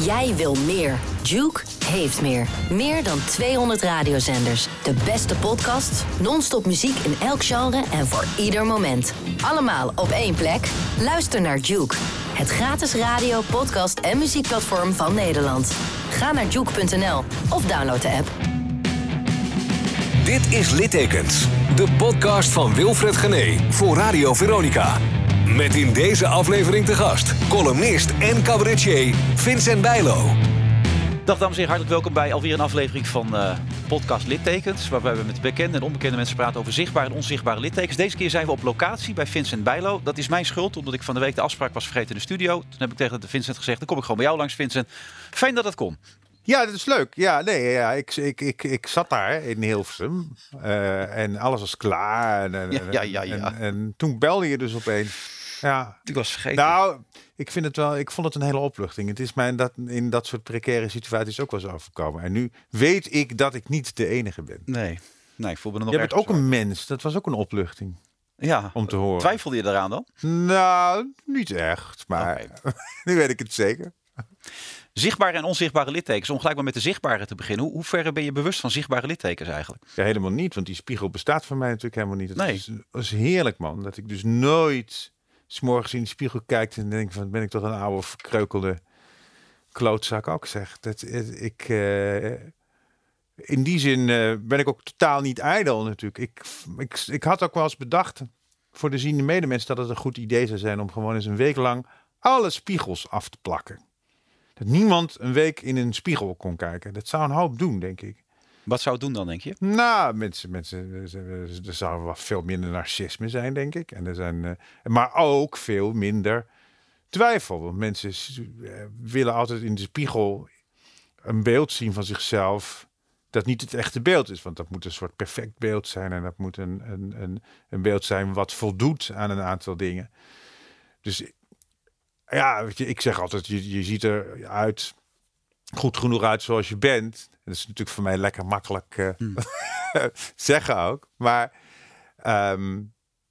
Jij wil meer. Juke heeft meer. Meer dan 200 radiozenders. De beste podcasts, non-stop muziek in elk genre en voor ieder moment. Allemaal op één plek. Luister naar Juke. Het gratis radio, podcast en muziekplatform van Nederland. Ga naar juke.nl of download de app. Dit is Littekens, de podcast van Wilfred Gené voor Radio Veronica. Met in deze aflevering te gast columnist en cabaretier Vincent Bijlo. Dag dames en heren, hartelijk welkom bij alweer een aflevering van eh, podcast Littekens. Waarbij we met bekende en onbekende mensen praten over zichtbare en onzichtbare littekens. Deze keer zijn we op locatie bij Vincent Bijlo. Dat is mijn schuld, omdat ik van de week de afspraak was vergeten in de studio. Toen heb ik tegen de Vincent gezegd, dan kom ik gewoon bij jou langs Vincent. Fijn dat het kon. Ja, dat is leuk. Ja, nee, ja, ik, ik, ik, ik zat daar in Hilversum uh, en alles was klaar. En, en, Ja, ja, ja, ja. En, en toen belde je dus opeens. Ja. Ik was vergeten. Nou, ik vind het wel. Ik vond het een hele opluchting. Het is mij in dat, in dat soort precaire situaties ook wel eens overkomen. En nu weet ik dat ik niet de enige ben. Nee, nee ik voel me nog Je bent ook een mens. Dat was ook een opluchting Ja, om te horen. twijfelde je eraan dan? Nou, niet echt. Maar nu weet ik het zeker. Zichtbare en onzichtbare littekens. Om gelijk maar met de zichtbare te beginnen. Hoe, hoe ver ben je bewust van zichtbare littekens eigenlijk? Ja, helemaal niet, want die spiegel bestaat voor mij natuurlijk helemaal niet. Het Nee. is, het is heerlijk, man. Dat ik dus nooit morgens in de spiegel kijk en denk van, ben ik toch een oude verkreukelde klootzak ook zeg. Dat, ik, eh, in die zin eh, ben ik ook totaal niet ijdel natuurlijk. Ik, ik, ik had ook wel eens bedacht voor de ziende medemens dat het een goed idee zou zijn om gewoon eens een week lang alle spiegels af te plakken. Dat niemand een week in een spiegel kon kijken. Dat zou een hoop doen, denk ik. Wat zou het doen dan, denk je? Nou, mensen, mensen, er- zou wel veel minder narcisme zijn, denk ik. En er zijn, eh, maar ook veel minder twijfel. Want mensen eh, willen altijd in de spiegel een beeld zien van zichzelf dat niet het echte beeld is. Want dat moet een soort perfect beeld zijn en dat moet een, een, een, een beeld zijn wat voldoet aan een aantal dingen. Dus ja, weet je, ik zeg altijd, je, je ziet eruit goed genoeg uit zoals je bent. Dat is natuurlijk voor mij lekker makkelijk eh, zeggen ook. Maar ehm,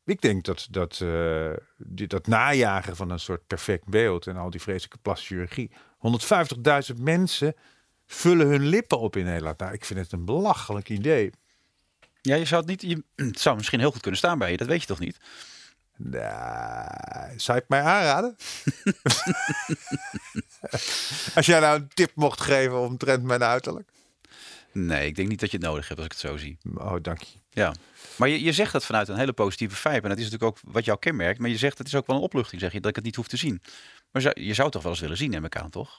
ik denk dat dat, eh, die, dat najagen van een soort perfect beeld en al die vreselijke plastische chirurgie. 150.000 mensen vullen hun lippen op in Nederland. Nou, ik vind het een belachelijk idee. Ja, je zou het niet. Je, het zou misschien heel goed kunnen staan bij je. Dat weet je toch niet? Nou, zou je het mij aanraden? Als jij nou een tip mocht geven omtrent mijn uiterlijk. Nee, ik denk niet dat je het nodig hebt als ik het zo zie. Oh, dank je. Ja. Maar je, je zegt dat vanuit een hele positieve vibe. En dat is natuurlijk ook wat jou kenmerkt. Maar je zegt het is ook wel een opluchting, zeg je, dat ik het niet hoef te zien. Maar zou- je zou het toch wel eens willen zien, neem ik aan, toch?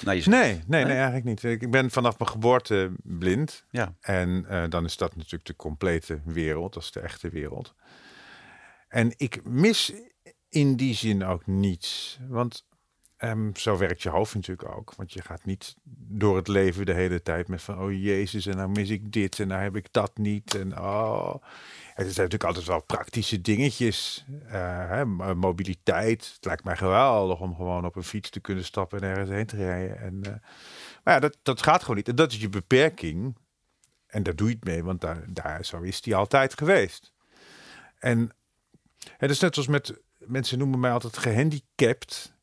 Nou, je Nee, nee, nee, eigenlijk niet. Ik ben vanaf mijn geboorte blind. Ja. En eh, dan is dat natuurlijk de complete wereld, dat is de echte wereld. En ik mis in die zin ook niets. Want ehm, zo werkt je hoofd natuurlijk ook. Want je gaat niet door het leven de hele tijd met van... oh jezus, en nou mis ik dit en nou heb ik dat niet. En oh... Het zijn natuurlijk altijd wel praktische dingetjes. eh, hè, mo- mobiliteit. Het lijkt mij geweldig om gewoon op een fiets te kunnen stappen en ergens heen te rijden. En, eh, maar ja, dat, dat gaat gewoon niet. En dat is je beperking. En daar doe je het mee, want daar, daar, zo is die altijd geweest. En het is net als met mensen noemen mij altijd gehandicapt.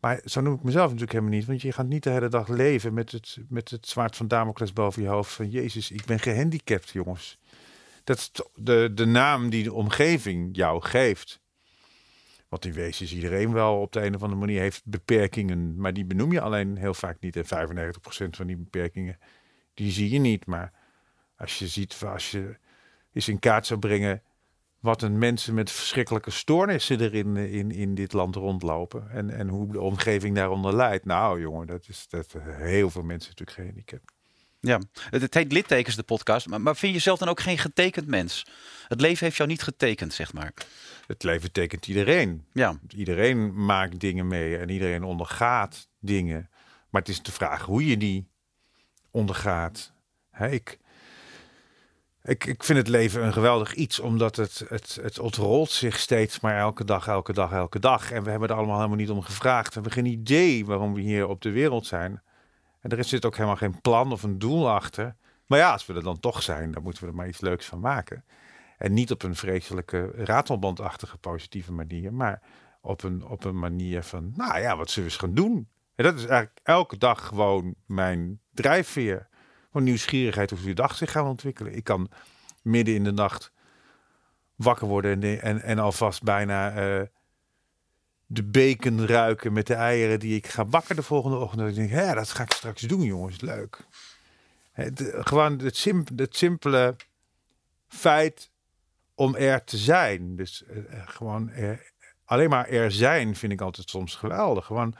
Maar zo noem ik mezelf natuurlijk helemaal niet. Want je gaat niet de hele dag leven met het, met het zwaard van Damocles boven je hoofd. Van Jezus, ik ben gehandicapt, jongens. Dat is de, de naam die de omgeving jou geeft. Want in wezen is iedereen wel op de een of andere manier heeft beperkingen. Maar die benoem je alleen heel vaak niet. En 95% van die beperkingen, die zie je niet. Maar als je ziet, als je eens in kaart zou brengen wat een mensen met verschrikkelijke stoornissen er in, in, in dit land rondlopen. En, en hoe de omgeving daaronder leidt. Nou jongen, dat is dat heel veel mensen natuurlijk gehandicapt. Ja, het, het heet littekens de podcast. Maar, maar vind je zelf dan ook geen getekend mens? Het leven heeft jou niet getekend, zeg maar. Het leven tekent iedereen. Ja, Iedereen maakt dingen mee en iedereen ondergaat dingen. Maar het is de vraag hoe je die ondergaat. Hè, ik, ik, ik vind het leven een geweldig iets, omdat het, het, het ontrolt zich steeds maar elke dag, elke dag, elke dag. En we hebben er allemaal helemaal niet om gevraagd. We hebben geen idee waarom we hier op de wereld zijn. En er zit ook helemaal geen plan of een doel achter. Maar ja, als we er dan toch zijn, dan moeten we er maar iets leuks van maken. En niet op een vreselijke ratelbandachtige positieve manier, maar op een, op een manier van, nou ja, wat zullen we eens gaan doen? En dat is eigenlijk elke dag gewoon mijn drijfveer. Gewoon nieuwsgierigheid hoe die dag zich gaat ontwikkelen. Ik kan midden in de nacht wakker worden en, en, en alvast bijna uh, de bacon ruiken met de eieren die ik ga bakken de volgende ochtend. En ik denk, ja, dat ga ik straks doen, jongens. Leuk. Het, gewoon het, het simpele feit om er te zijn. Dus uh, gewoon er, alleen maar er zijn vind ik altijd soms geweldig. Gewoon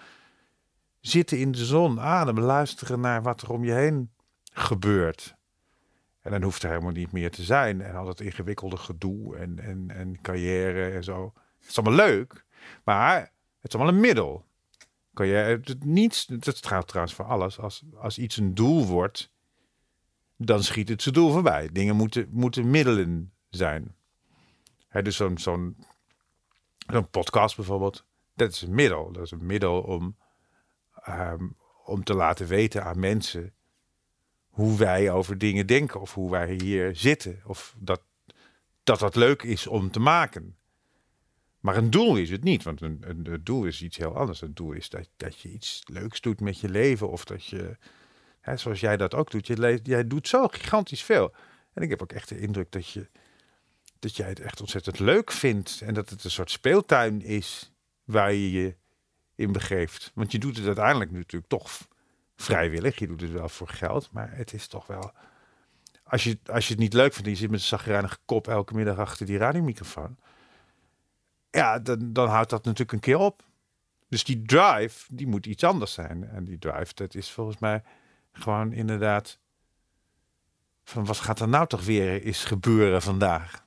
zitten in de zon, ademen, luisteren naar wat er om je heen gebeurt. En dan hoeft er helemaal niet meer te zijn. En al dat ingewikkelde gedoe en, en, en carrière en zo. Het is allemaal leuk, maar het is allemaal een middel. Je het niets, dat gaat trouwens voor alles. Als, als iets een doel wordt, dan schiet het zijn doel voorbij. Dingen moeten, moeten middelen zijn. Dus zo'n zo'n podcast bijvoorbeeld, dat is een middel. Dat is een middel om, um, om te laten weten aan mensen hoe wij over dingen denken of hoe wij hier zitten. Of dat dat, dat leuk is om te maken. Maar een doel is het niet, want een, een, doel is iets heel anders. Een doel is dat, dat je iets leuks doet met je leven of dat je, hè, zoals jij dat ook doet, je, jij doet zo gigantisch veel. En ik heb ook echt de indruk dat, je, dat jij het echt ontzettend leuk vindt en dat het een soort speeltuin is waar je je in begeeft. Want je doet het uiteindelijk natuurlijk toch vrijwillig. Je doet het wel voor geld, maar het is toch wel... Als je, als je het niet leuk vindt je zit met een zagrijnige kop elke middag achter die radiomicrofoon... Ja, dan, dan houdt dat natuurlijk een keer op. Dus die drive, die moet iets anders zijn. En die drive, dat is volgens mij gewoon inderdaad... Van wat gaat er nou toch weer eens gebeuren vandaag?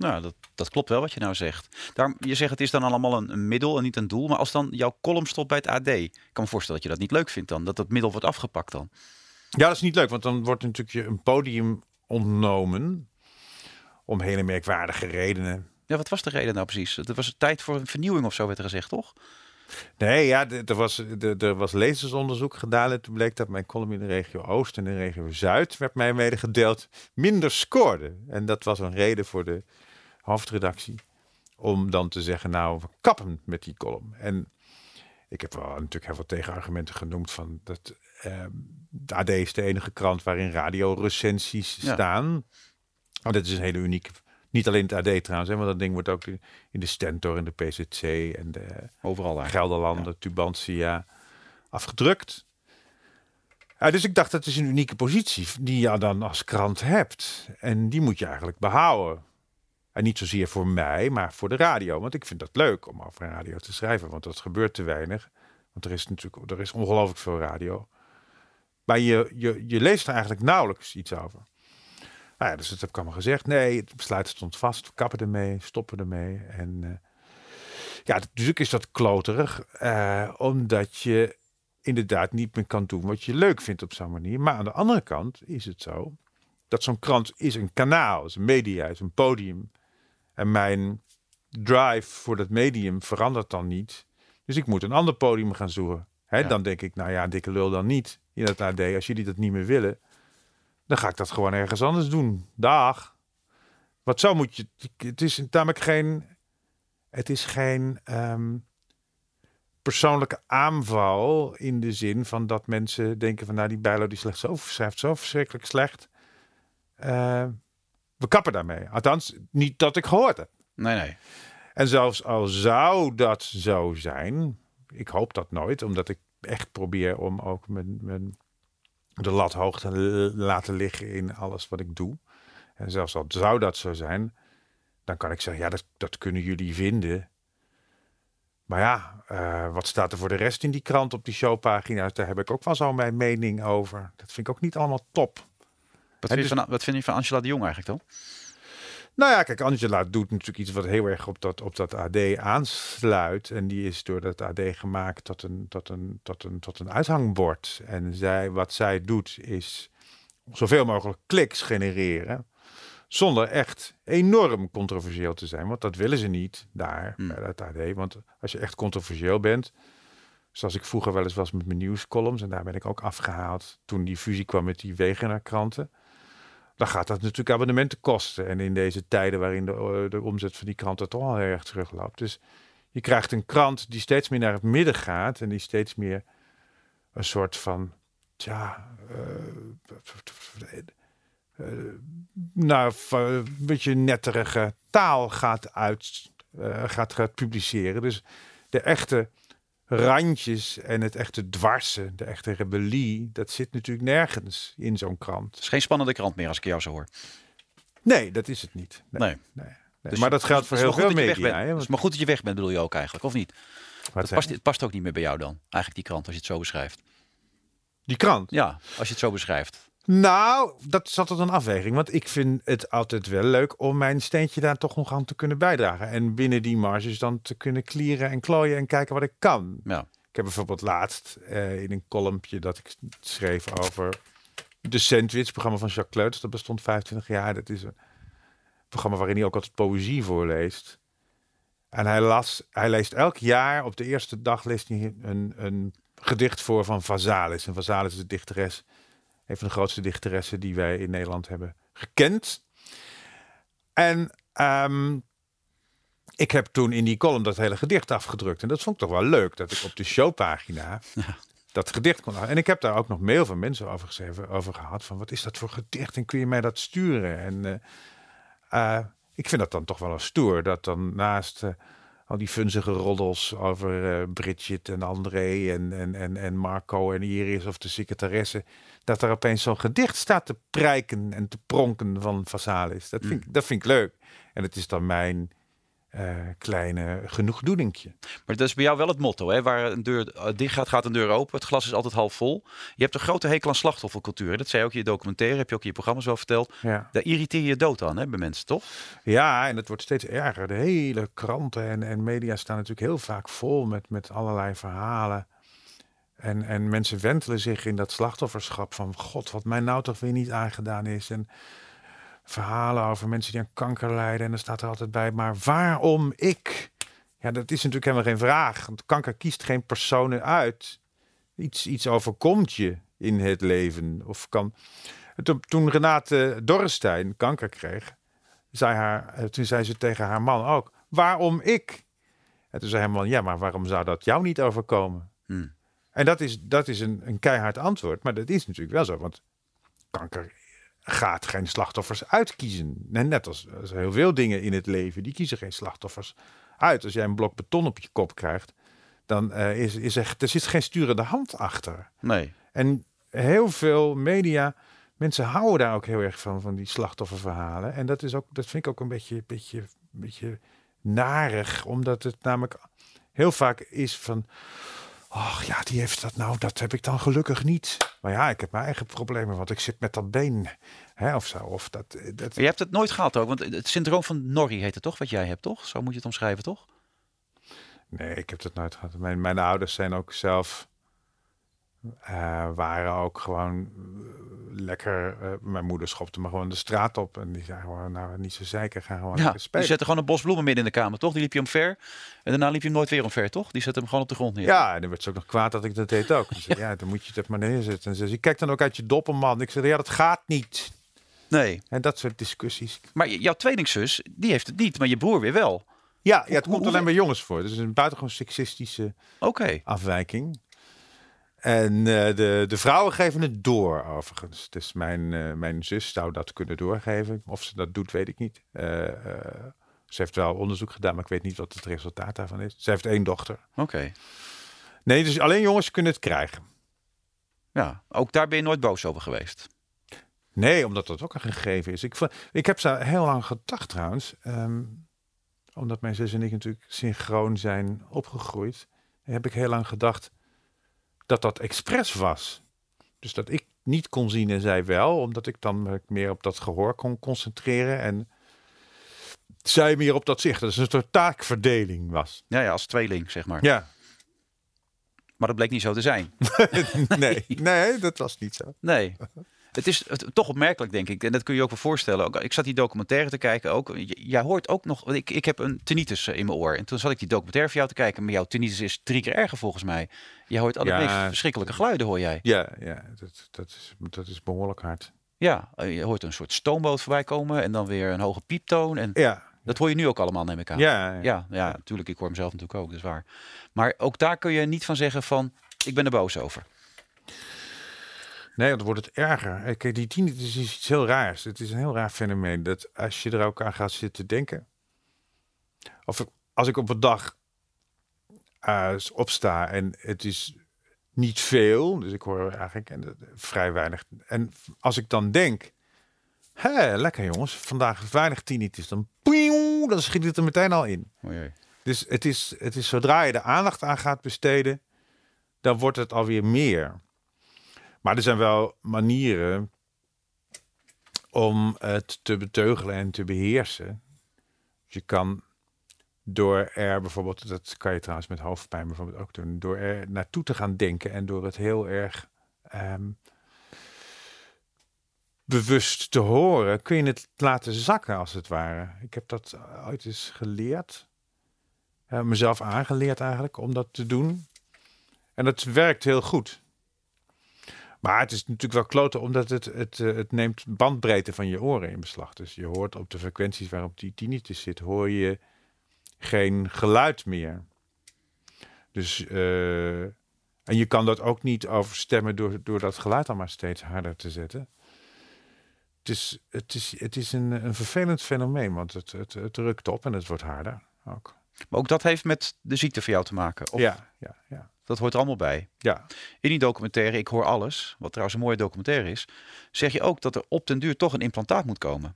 Nou, dat, dat klopt wel wat je nou zegt. Daarom, je zegt het is dan allemaal een, een, middel en niet een doel. Maar als dan jouw column stopt bij het AD, ik kan me voorstellen dat je dat niet leuk vindt dan. Dat dat middel wordt afgepakt dan. Ja, dat is niet leuk, want dan wordt natuurlijk je een podium ontnomen. Om hele merkwaardige redenen. Ja, wat was de reden nou precies? Het was tijd voor een vernieuwing of zo, werd er gezegd, toch? Nee, ja, er was, er was lezersonderzoek gedaan. En toen bleek dat mijn column in de regio Oost en in de regio Zuid, werd mij medegedeeld, minder scoorde. En dat was een reden voor de hoofdredactie. Om dan te zeggen, nou, we kappen met die column. En ik heb wel natuurlijk heel veel tegenargumenten genoemd van dat uh, de AD is de enige krant waarin radiorecensies ja. staan. Oh, dat is een hele unieke. Niet alleen het AD trouwens, hè, want dat ding wordt ook in de Stentor, in de PZC en de overal. Gelderlanden, ja. Tubantia afgedrukt. Ja, dus ik dacht, dat is een unieke positie die je dan als krant hebt. En die moet je eigenlijk behouden. En niet zozeer voor mij, maar voor de radio. Want ik vind dat leuk om over radio te schrijven. Want dat gebeurt te weinig. Want er is natuurlijk er is ongelooflijk veel radio. Maar je, je, je leest er eigenlijk nauwelijks iets over. Nou ja, dus dat heb ik allemaal gezegd. Nee, het besluit stond vast. We kappen ermee, stoppen ermee. En uh, ja, natuurlijk is dat kloterig. Uh, omdat je inderdaad niet meer kan doen wat je leuk vindt op zo'n manier. Maar aan de andere kant is het zo dat zo'n krant is een kanaal, is een media, is een podium. En mijn drive voor dat medium verandert dan niet. Dus ik moet een ander podium gaan zoeken. Hè, ja. Dan denk ik, nou ja, dikke lul dan niet in het AD. Als jullie dat niet meer willen, dan ga ik dat gewoon ergens anders doen. Dag. Wat zo moet je. Het is namelijk geen. Het is geen um, persoonlijke aanval in de zin van dat mensen denken van nou die Bijlo die slecht zo schrijft zo verschrikkelijk slecht. Uh, we kappen daarmee. Althans, niet dat ik gehoord heb. Nee, nee. En zelfs al zou dat zo zijn, ik hoop dat nooit, omdat ik echt probeer om ook mijn, mijn, de lat hoog te laten liggen in alles wat ik doe. En zelfs al zou dat zo zijn, dan kan ik zeggen, ja, dat, dat kunnen jullie vinden. Maar ja, uh, wat staat er voor de rest in die krant op die showpagina's? Daar heb ik ook wel zo mijn mening over. Dat vind ik ook niet allemaal top. Wat vind, je van, wat vind je van Angela de Jong eigenlijk dan? Nou ja, kijk, Angela doet natuurlijk iets wat heel erg op dat, op dat AD aansluit. En die is door dat AD gemaakt tot een, tot een, tot een, tot een uithangbord. En zij, wat zij doet is zoveel mogelijk kliks genereren. Zonder echt enorm controversieel te zijn. Want dat willen ze niet daar hmm. bij dat AD. Want als je echt controversieel bent. Zoals ik vroeger wel eens was met mijn nieuwscolumns. En daar ben ik ook afgehaald toen die fusie kwam met die Wegener kranten dan gaat dat natuurlijk abonnementen kosten. En in deze tijden waarin de, eh, de omzet van die kranten toch al heel erg terugloopt. Dus je krijgt een krant die steeds meer naar het midden gaat en die steeds meer een soort van, tja, uh, uh, nou, een beetje netterige taal gaat uit, gaat, gaat publiceren. Dus de echte randjes en het echte dwarsen, de echte rebellie, dat zit natuurlijk nergens in zo'n krant. Het is geen spannende krant meer als ik jou zo hoor. Nee, dat is het niet. Nee. nee. nee. Dus maar dat geldt voor heel veel media. Het is maar goed dat je weg bent, bedoel je ook eigenlijk, of niet? Het past, het past ook niet meer bij jou dan, eigenlijk die krant, als je het zo beschrijft. Die krant? Ja, als je het zo beschrijft. Nou, dat is altijd een afweging. Want ik vind het altijd wel leuk om mijn steentje daar toch nog aan te kunnen bijdragen. En binnen die marges dan te kunnen klieren en klooien en kijken wat ik kan. Ja. Ik heb bijvoorbeeld laatst uh, in een kolompje dat ik schreef over de Sandwich, programma van Jacques Kleuters. Dat bestond 25 jaar. Dat is een programma waarin hij ook altijd poëzie voorleest. En hij, las, hij leest elk jaar, op de eerste dag leest hij een, een gedicht voor van Vazalis. En Vazalis is de dichteres, een van de grootste dichteressen die wij in Nederland hebben gekend. En um, ik heb toen in die column dat hele gedicht afgedrukt. En dat vond ik toch wel leuk, dat ik op de showpagina ja. dat gedicht kon En ik heb daar ook nog mail van mensen over geschreven, over gehad. Van wat is dat voor gedicht en kun je mij dat sturen? En uh, uh, ik vind dat dan toch wel een stoer. Dat dan naast uh, al die funzige roddels over uh, Bridget en André en, en, en, en Marco en Iris of de secretaresse. Dat er opeens zo'n gedicht staat te prijken en te pronken van Vasalis. Dat vind, mm. dat vind ik leuk. En het is dan mijn uh, kleine genoegdoeningje. Maar dat is bij jou wel het motto, hè? Waar een deur dicht gaat, gaat een deur open. Het glas is altijd half vol. Je hebt een grote hekel aan slachtoffercultuur. Dat zei je ook in je documentaire, heb je ook in je programma's wel verteld. Ja. Daar irriteer je dood aan, hè, bij mensen, toch? Ja, en het wordt steeds erger. De hele kranten en, en media staan natuurlijk heel vaak vol met, met allerlei verhalen. En, en mensen wentelen zich in dat slachtofferschap van... God, wat mij nou toch weer niet aangedaan is. En verhalen over mensen die aan kanker lijden. En dan staat er altijd bij, maar waarom ik? Ja, dat is natuurlijk helemaal geen vraag. Want kanker kiest geen personen uit. Iets, iets overkomt je in het leven. Of kan... Toen Renate Dorrestein kanker kreeg, zei haar, eh, toen zei ze tegen haar man ook, waarom ik? En toen zei haar man, ja, maar waarom zou dat jou niet overkomen? Hmm. En dat is, dat is een, een keihard antwoord, maar dat is natuurlijk wel zo. Want kanker gaat geen slachtoffers uitkiezen. Net als, als, heel veel dingen in het leven, die kiezen geen slachtoffers uit. Als jij een blok beton op je kop krijgt, dan uh, is, is er, er zit geen sturende hand achter. Nee. En heel veel media, mensen houden daar ook heel erg van, van die slachtofferverhalen. En dat, is ook, dat vind ik ook een beetje, beetje, beetje narig, omdat het namelijk heel vaak is van... Och ja, die heeft dat nou, dat heb ik dan gelukkig niet. Maar ja, ik heb mijn eigen problemen, want ik zit met dat been. Hè, of zo. Of dat, dat... Je hebt het nooit gehad ook, want het syndroom van Norrie heet het toch, wat jij hebt, toch? Zo moet je het omschrijven, toch? Nee, ik heb het nooit gehad. Mijn, mijn ouders zijn ook zelf uh, waren ook gewoon uh, lekker. Uh, mijn moeder schopte me gewoon de straat op. En die zei gewoon, nou niet zo zeiken, gaan gewoon ja, spelen. Die zette gewoon een bos bloemen midden in de kamer, toch? Die liep je omver. En daarna liep je hem nooit weer omver, toch? Die zette hem gewoon op de grond neer. Ja, en dan werd ze ook nog kwaad dat ik dat deed ook. ja. ja, dan moet je het maar neerzetten. En ze zei, kijk dan ook uit je doppen, man. Ik zei, ja, dat gaat niet. Nee. En dat soort discussies. Maar jouw tweelingzus, die heeft het niet, maar je broer weer wel. Ja, ja het komt alleen bij jongens voor. Dus een buitengewoon seksistische okay. afwijking. En uh, de, de vrouwen geven het door, overigens. Dus mijn, uh, mijn zus zou dat kunnen doorgeven. Of ze dat doet, weet ik niet. Uh, ze heeft wel onderzoek gedaan, maar ik weet niet wat het resultaat daarvan is. Ze heeft één dochter. Oké. Okay. Nee, dus alleen jongens kunnen het krijgen. Ja, ook daar ben je nooit boos over geweest? Nee, omdat dat ook een gegeven is. Ik, ik heb ze heel lang gedacht trouwens. Um, omdat mijn zus en ik natuurlijk synchroon zijn opgegroeid. Heb ik heel lang gedacht dat dat expres was. Dus dat ik niet kon zien en zij wel, omdat ik dan meer op dat gehoor kon concentreren en zij meer op dat zicht. Dat is een soort taakverdeling was. Ja, ja, als tweeling, zeg maar. Ja. Maar dat bleek niet zo te zijn. nee, nee, dat was niet zo. Nee. Het is toch opmerkelijk, denk ik. En dat kun je ook wel voorstellen. Ook, ik zat die documentaire te kijken ook. Jij hoort ook nog... Ik, ik heb een tinnitus eh, in mijn oor. En toen zat ik die documentaire voor jou te kijken. Maar jouw tinnitus is drie keer erger volgens mij. Je hoort alle ja, verschrikkelijke geluiden, hoor jij. Ja, ja dat, dat, is, dat is behoorlijk hard. Ja, je hoort een soort stoomboot voorbij komen. En dan weer een hoge pieptoon. En... Ja, Dat hoor je nu ook allemaal, neem ik aan. Ja, ja. Ja, ja, natuurlijk. Ik hoor hem zelf natuurlijk ook, dat is waar. Maar ook daar kun je niet van zeggen van, ik ben er boos over. Nee, want dan wordt het erger. Eh, Kijk, die tinnitus is iets heel raars. Het is een heel raar fenomeen. Dat als je er ook aan gaat zitten denken. Of als ik op een dag eh, opsta en het is niet veel. Dus ik hoor eigenlijk en, eh, vrij weinig. En als ik dan denk. Hé, lekker jongens. Vandaag weinig tinnitus. Dan, dan schiet het er meteen al in. Oh jee. Dus het is, het is zodra je de aandacht aan gaat besteden, dan wordt het alweer meer. Maar er zijn wel manieren om het te beteugelen en te beheersen. Je kan door er bijvoorbeeld, dat kan je trouwens met hoofdpijn bijvoorbeeld ook doen, door er naartoe te gaan denken en door het heel erg ehm, bewust te horen, kun je het laten zakken als het ware. Ik heb dat ooit eens geleerd mezelf aangeleerd eigenlijk om dat te doen. En dat werkt heel goed. Maar het is natuurlijk wel kloten, omdat het, het, eh, het neemt bandbreedte van je oren in beslag. Dus je hoort op de frequenties waarop die tinnitus zit, hoor je geen geluid meer. Dus, eh, en je kan dat ook niet overstemmen door, door dat geluid dan maar steeds harder te zetten. Het is, het is, het is een, een vervelend fenomeen, want het, het, het rukt op en het wordt harder ook. Maar ook dat heeft met de ziekte van jou te maken. Of Ja, ja, ja. Dat hoort er allemaal bij. Ja, In die documentaire, Ik hoor alles, wat trouwens een mooie documentaire is, zeg je ook dat er op den duur toch een implantaat moet komen.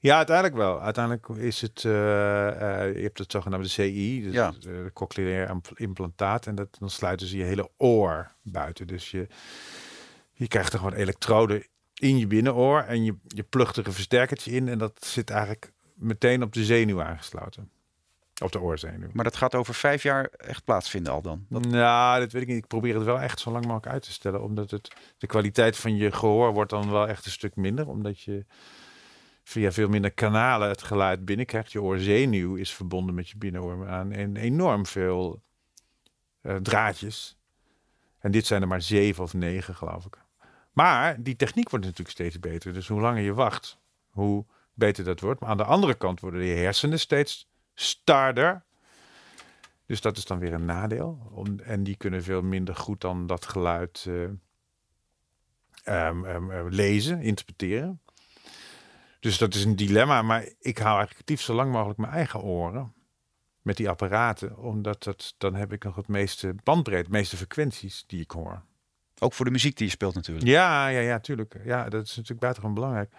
ja, uiteindelijk wel. Uiteindelijk is het, eh, eh, je hebt het zogenaamde CI, dus Ja. het, eh, cochleair impl- implantaat. En dat, dan sluiten ze je hele oor buiten. Dus je, je krijgt er gewoon elektroden in je binnenoor en je, je plugt er een versterkertje in. En dat zit eigenlijk meteen op de zenuw aangesloten. Op de oorzenuw. Maar dat gaat over vijf jaar echt plaatsvinden al dan. Dat, Nou, dat weet ik niet. Ik probeer het wel echt zo lang mogelijk uit te stellen. Omdat het, de kwaliteit van je gehoor wordt dan wel echt een stuk minder. Omdat je via veel minder kanalen het geluid binnenkrijgt. Je oorzenuw is verbonden met je binnenoor aan en enorm veel eh, draadjes. En dit zijn er maar zeven of negen, geloof ik. Maar die techniek wordt natuurlijk steeds beter. Dus hoe langer je wacht, hoe beter dat wordt. Maar aan de andere kant worden je hersenen steeds starder. Dus dat is dan weer een nadeel. Om, en die kunnen veel minder goed dan dat geluid eh, ehm, ehm, eh, lezen, interpreteren. Dus dat is een dilemma. Maar ik hou eigenlijk liefst zo lang mogelijk mijn eigen oren. Met die apparaten. Omdat dat, dan heb ik nog het meeste bandbreedte, meeste frequenties die ik hoor. ook voor de muziek die je speelt natuurlijk. Ja, ja, ja, tuurlijk. Ja, dat is natuurlijk buitengewoon belangrijk.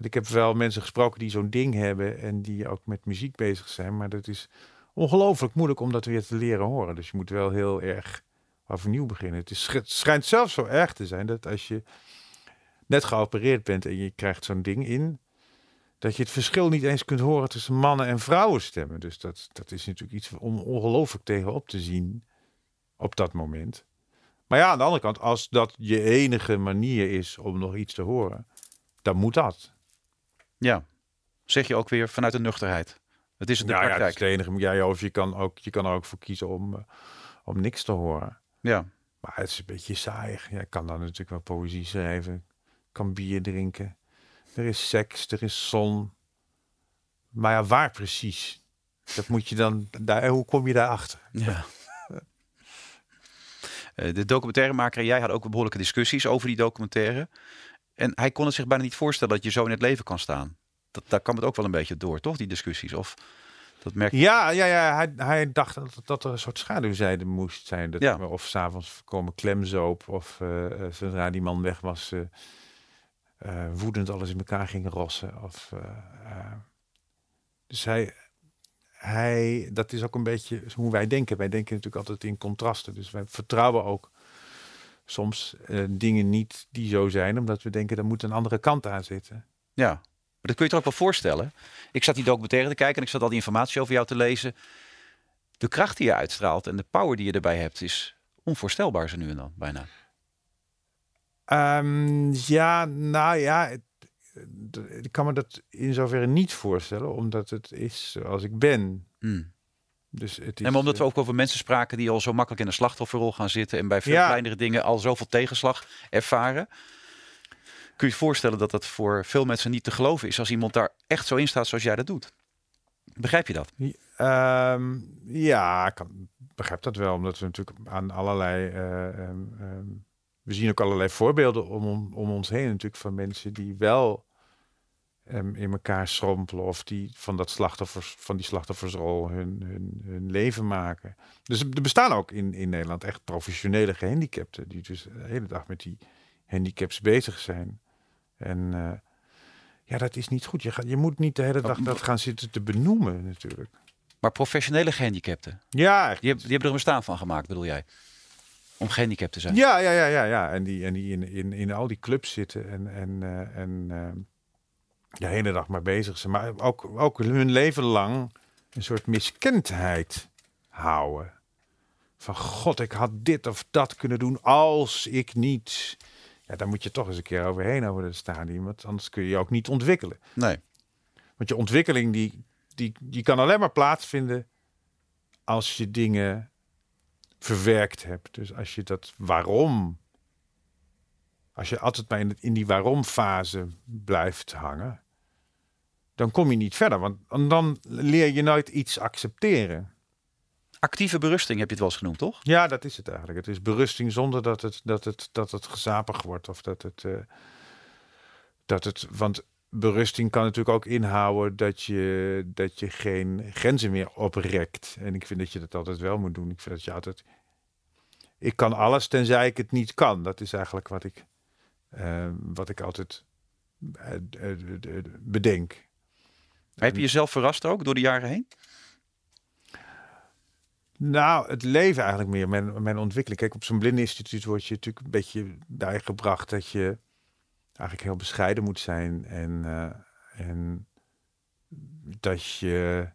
Ik heb wel mensen gesproken die zo'n ding hebben en die ook met muziek bezig zijn. Maar dat is ongelooflijk moeilijk om dat weer te leren horen. Dus je moet wel heel erg overnieuw beginnen. Het, is, het schijnt zelfs zo erg te zijn dat als je net geopereerd bent en je krijgt zo'n ding in, dat je het verschil niet eens kunt horen tussen mannen en vrouwenstemmen. Dus dat, dat is natuurlijk iets om ongelooflijk tegenop te zien op dat moment. Maar ja, aan de andere kant, als dat je enige manier is om nog iets te horen, dan moet dat. Ja. Zeg je ook weer vanuit de nuchterheid. Het is de praktijk. is de enige. Ja, ja, of je kan, ook, je kan er ook voor kiezen om, eh, om niks te horen. Ja. Maar het is een beetje saaiig. Ja, ik kan dan natuurlijk wel poëzie schrijven. kan bier drinken. Er is seks, er is zon. Maar ja, waar precies? Dat moet je dan... Daar, hoe kom je daarachter? Ja. Eh, De documentairemaker en jij hadden ook behoorlijke discussies over die documentaire. En hij kon het zich bijna niet voorstellen dat je zo in het leven kan staan. Dat, daar kwam het ook wel een beetje door, toch, die discussies? Of dat merk? Ja, ja, ja hij, hij dacht dat, dat er een soort schaduwzijde moest zijn. Dat, Ja. Of s'avonds komen klemzoop. Of eh, eh, zodra die man weg was, eh, woedend alles in elkaar ging rossen. Of, dus hij, hij, dat is ook een beetje hoe wij denken. Wij denken natuurlijk altijd in contrasten. Dus wij vertrouwen ook soms eh, dingen niet die zo zijn. Omdat we denken, er moet een andere kant aan zitten. Ja. Maar dat kun je je toch ook wel voorstellen. Ik zat die documentaire te kijken en ik zat al die informatie over jou te lezen. De kracht die je uitstraalt en de power die je erbij hebt is onvoorstelbaar zo nu en dan, bijna. Ehm, ja, nou ja, het- ik kan me dat in zoverre niet voorstellen, omdat het is zoals ik ben. Hmm. Dus het is, En omdat we eh, ook over mensen spraken die al zo makkelijk in de slachtofferrol gaan zitten en bij veel Ja. kleinere dingen al zoveel tegenslag ervaren. Kun je je voorstellen dat dat voor veel mensen niet te geloven is als iemand daar echt zo in staat zoals jij dat doet? Begrijp je dat? Ehm, ja, ik kan, begrijp dat wel, omdat we natuurlijk aan allerlei. eh, ehm, ehm, we zien ook allerlei voorbeelden om, om ons heen, natuurlijk, van mensen die wel ehm, in elkaar schrompelen of die van, dat slachtoffers, van die slachtoffersrol hun, hun, hun leven maken. Dus er bestaan ook in, in Nederland echt professionele gehandicapten, die dus de hele dag met die handicaps bezig zijn. En eh, ja, dat is niet goed. Je, gaat, je moet niet de hele dag dat gaan zitten te benoemen, natuurlijk. Maar professionele gehandicapten, Ja, echt. die, hebben, die hebben er een bestaan van gemaakt, bedoel jij? Om gehandicapt te zijn. Ja, ja, ja, ja, ja. En die, en die in, in, in al die clubs zitten en, en, eh, en eh, de hele dag maar bezig zijn. Maar ook, ook hun leven lang een soort miskendheid houden. Van god, ik had dit of dat kunnen doen als ik niet. Ja, daar moet je toch eens een keer overheen over het stadium. Want anders kun je je ook niet ontwikkelen. Nee. Want je ontwikkeling die, die, die kan alleen maar plaatsvinden als je dingen verwerkt hebt. Dus als je dat waarom, als je altijd maar in, die waarom fase blijft hangen, dan kom je niet verder. Want dan leer je nooit iets accepteren. Actieve berusting heb je het wel eens genoemd, toch? Ja, dat is het eigenlijk. Het is berusting zonder dat het, dat het, dat het gezapig wordt. Of dat het, eh, dat het. Want berusting kan natuurlijk ook inhouden dat je, dat je geen grenzen meer oprekt. En ik vind dat je dat altijd wel moet doen. Ik vind dat je altijd. Ik kan alles tenzij ik het niet kan. Dat is eigenlijk wat ik, eh, wat ik altijd eh, eh, bedenk. Heb je jezelf verrast ook door de jaren heen? Nou, het leven eigenlijk meer, mijn, mijn ontwikkeling. Kijk, op zo'n blindeninstituut word je natuurlijk een beetje bijgebracht dat je eigenlijk heel bescheiden moet zijn. En, eh, en dat je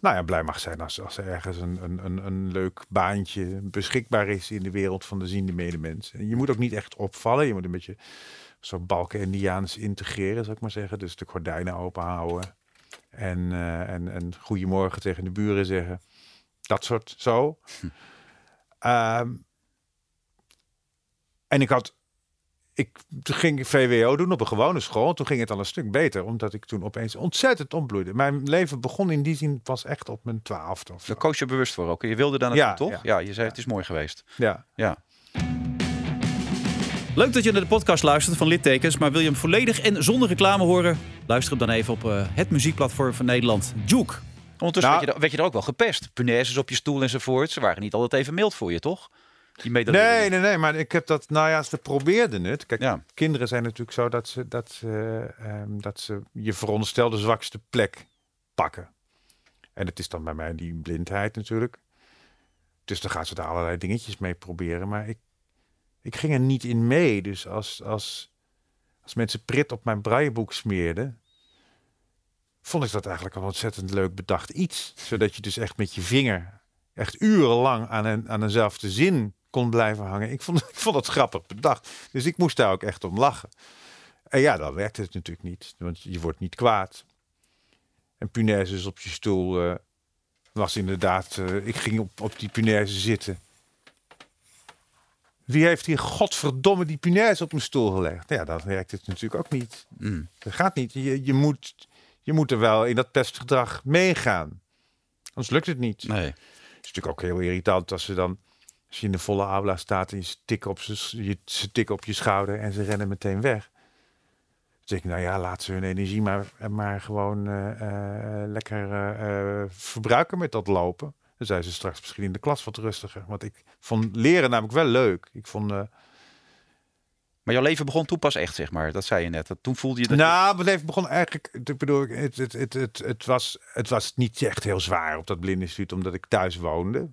nou ja, blij mag zijn als, als er ergens een, een, een, een leuk baantje beschikbaar is in de wereld van de ziende medemens. En je moet ook niet echt opvallen. Je moet een beetje zo balken Indiaans integreren, zou ik maar zeggen. Dus de gordijnen open houden. En, eh, en, en goedemorgen tegen de buren zeggen. Dat soort zo. Ehm, en ik had. Ik ging VWO doen op een gewone school. Toen ging het al een stuk beter, omdat ik toen opeens ontzettend ontbloeide. Mijn leven begon in die zin pas echt op mijn twaalfde of zo. Daar koos je bewust voor ook. Je wilde daar Ja, naartoe, toch? ja. Ja, je zei het is mooi geweest. Ja. Ja. Leuk dat je naar de podcast luistert van Littekens, maar wil je hem volledig en zonder reclame horen? Luister hem dan even op eh, het muziekplatform van Nederland, Juke. Ondertussen Nou- werd, je, er- werd je er ook wel gepest. Punaises op je stoel enzovoort. Ze waren niet altijd even mild voor je, toch? Die. Nee, nee, nee, maar ik heb dat, nou ja, ze probeerden het. Kijk, Ja. kinderen zijn natuurlijk zo dat ze, dat, ze, ehm, dat ze je veronderstelde zwakste plek pakken. En het is dan bij mij die blindheid natuurlijk. Dus dan gaan ze daar allerlei dingetjes mee proberen. Maar ik, ik ging er niet in mee. Dus als, als, als mensen prit op mijn brailleboek smeerden, vond ik dat eigenlijk een ontzettend leuk bedacht iets. Zodat je dus echt met je vinger echt urenlang aan, een, aan eenzelfde zin kon blijven hangen. Ik vond, ik vond dat grappig bedacht. Dus ik moest daar ook echt om lachen. En ja, dan werkte het natuurlijk niet. Want je wordt niet kwaad. En punaises op je stoel eh, was inderdaad... eh, ik ging op, op die punaise zitten. Wie heeft hier godverdomme die punaise op mijn stoel gelegd? Ja, dan werkt het natuurlijk ook niet. Mm. Dat gaat niet. Je, je, moet, je moet er wel in dat pestgedrag meegaan. Anders lukt het niet. Nee. Het is natuurlijk ook heel irritant als ze dan, als je in de volle aula staat en je op, ze, je, ze tikken op je schouder en ze rennen meteen weg. Dan denk ik, nou ja, laat ze hun energie maar, maar gewoon eh, eh, lekker eh, verbruiken met dat lopen. Dan zijn ze straks misschien in de klas wat rustiger. Want ik vond leren namelijk wel leuk. Ik vond, Maar jouw leven begon toen pas echt, zeg maar. Dat zei je net. Dat, toen voelde je dat... nou, mijn leven begon eigenlijk. Ik bedoel, het, het, het, het, het, was, het was niet echt heel zwaar op dat blindeninstituut, omdat ik thuis woonde.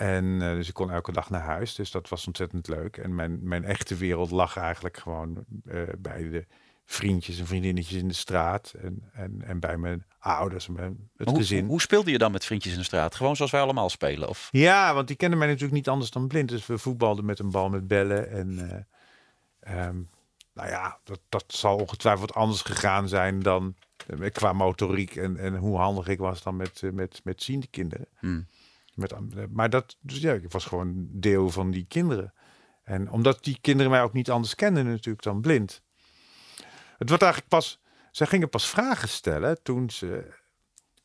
En eh, dus ik kon elke dag naar huis. Dus dat was ontzettend leuk. En mijn, mijn echte wereld lag eigenlijk gewoon eh, bij de vriendjes en vriendinnetjes in de straat. En, en, en bij mijn ouders en bij het hoe, gezin. hoe speelde je dan met vriendjes in de straat? Gewoon zoals wij allemaal spelen? Of... Ja, want die kenden mij natuurlijk niet anders dan blind. Dus we voetbalden met een bal met bellen. En eh, ehm, nou ja, dat, dat zal ongetwijfeld anders gegaan zijn dan qua motoriek en, en hoe handig ik was dan met, met, met ziende kinderen. Hmm. Met, maar dat, dus ja, ik was gewoon deel van die kinderen. En omdat die kinderen mij ook niet anders kenden natuurlijk dan blind. Het wordt eigenlijk pas, zij gingen pas vragen stellen toen ze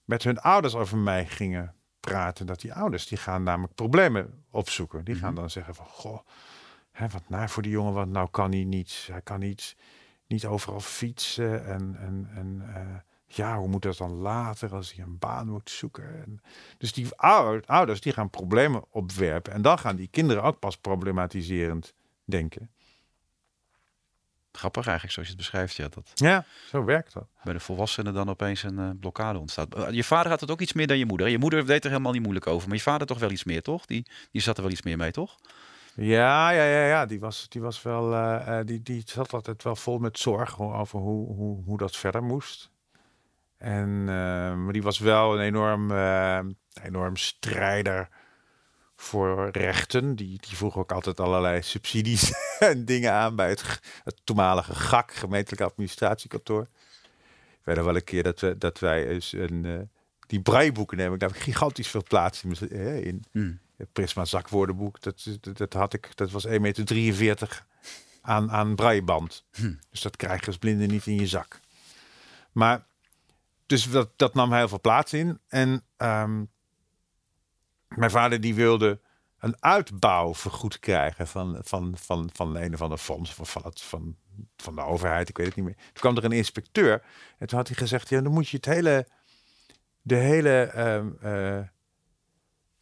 met hun ouders over mij gingen praten. Dat die ouders, die gaan namelijk problemen opzoeken. Die gaan Mhm. dan zeggen van, goh, hè, wat naar voor die jongen, want nou kan hij niet. Hij kan niet, niet overal fietsen. En, en, en eh, ja, hoe moet dat dan later als hij een baan moet zoeken? En, dus die ouder- ouders, die gaan problemen opwerpen. En dan gaan die kinderen ook pas problematiserend denken. Grappig eigenlijk, zoals je het beschrijft. Ja, dat Ja, zo werkt dat. bij de volwassenen dan opeens een eh, blokkade ontstaat. Eh, Je vader had het ook iets meer dan je moeder. Je moeder deed er helemaal niet moeilijk over. Maar je vader toch wel iets meer, toch? Die, die zat er wel iets meer mee, toch? Ja, ja, ja, ja. Die was, die was wel, eh, die, die zat altijd wel vol met zorg over hoe, hoe, hoe dat verder moest. En, eh, maar die was wel een enorm, eh, enorm strijder voor rechten. Die, die vroeg ook altijd allerlei subsidies en dingen aan bij het, toenmalige GAK, gemeentelijk administratiekantoor. Ik weet nog wel een keer dat, we, dat wij eens een, eh, die braaiboeken. Daar heb ik gigantisch veel plaats in. in Hmm. het Prisma zakwoordenboek, dat, dat, dat had ik, dat was 1,43 meter aan, aan braaiband. Hm. Dus dat krijg je als blinde niet in je zak. Maar, dus dat, dat nam heel veel plaats in. En ehm, mijn vader die wilde een uitbouw vergoed krijgen van, van, van, van een of ander fonds, of van, het, van, van de overheid, ik weet het niet meer. Toen kwam er een inspecteur en toen had hij gezegd, ja, dan moet je het hele, de hele ehm, eh,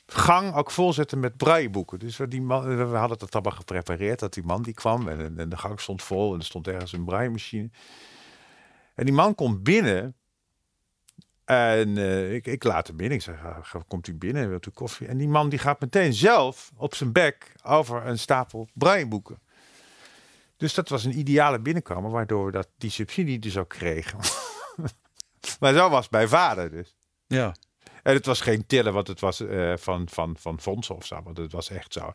gang ook volzetten met braaiboeken. Dus we, die man, we hadden het allemaal geprepareerd, dat die man die kwam en, en de gang stond vol en er stond ergens een braaimachine. En die man komt binnen en eh, ik, ik laat hem binnen. Ik zeg, ah, komt u binnen, wilt u koffie? En die man die gaat meteen zelf op zijn bek over een stapel braaiboeken. Dus dat was een ideale binnenkomen, waardoor we dat, die subsidie dus ook kregen. maar zo was mijn vader dus. Ja. En het was geen tillen, want het was eh, van, van, van fondsen of zo. Want het was echt zo.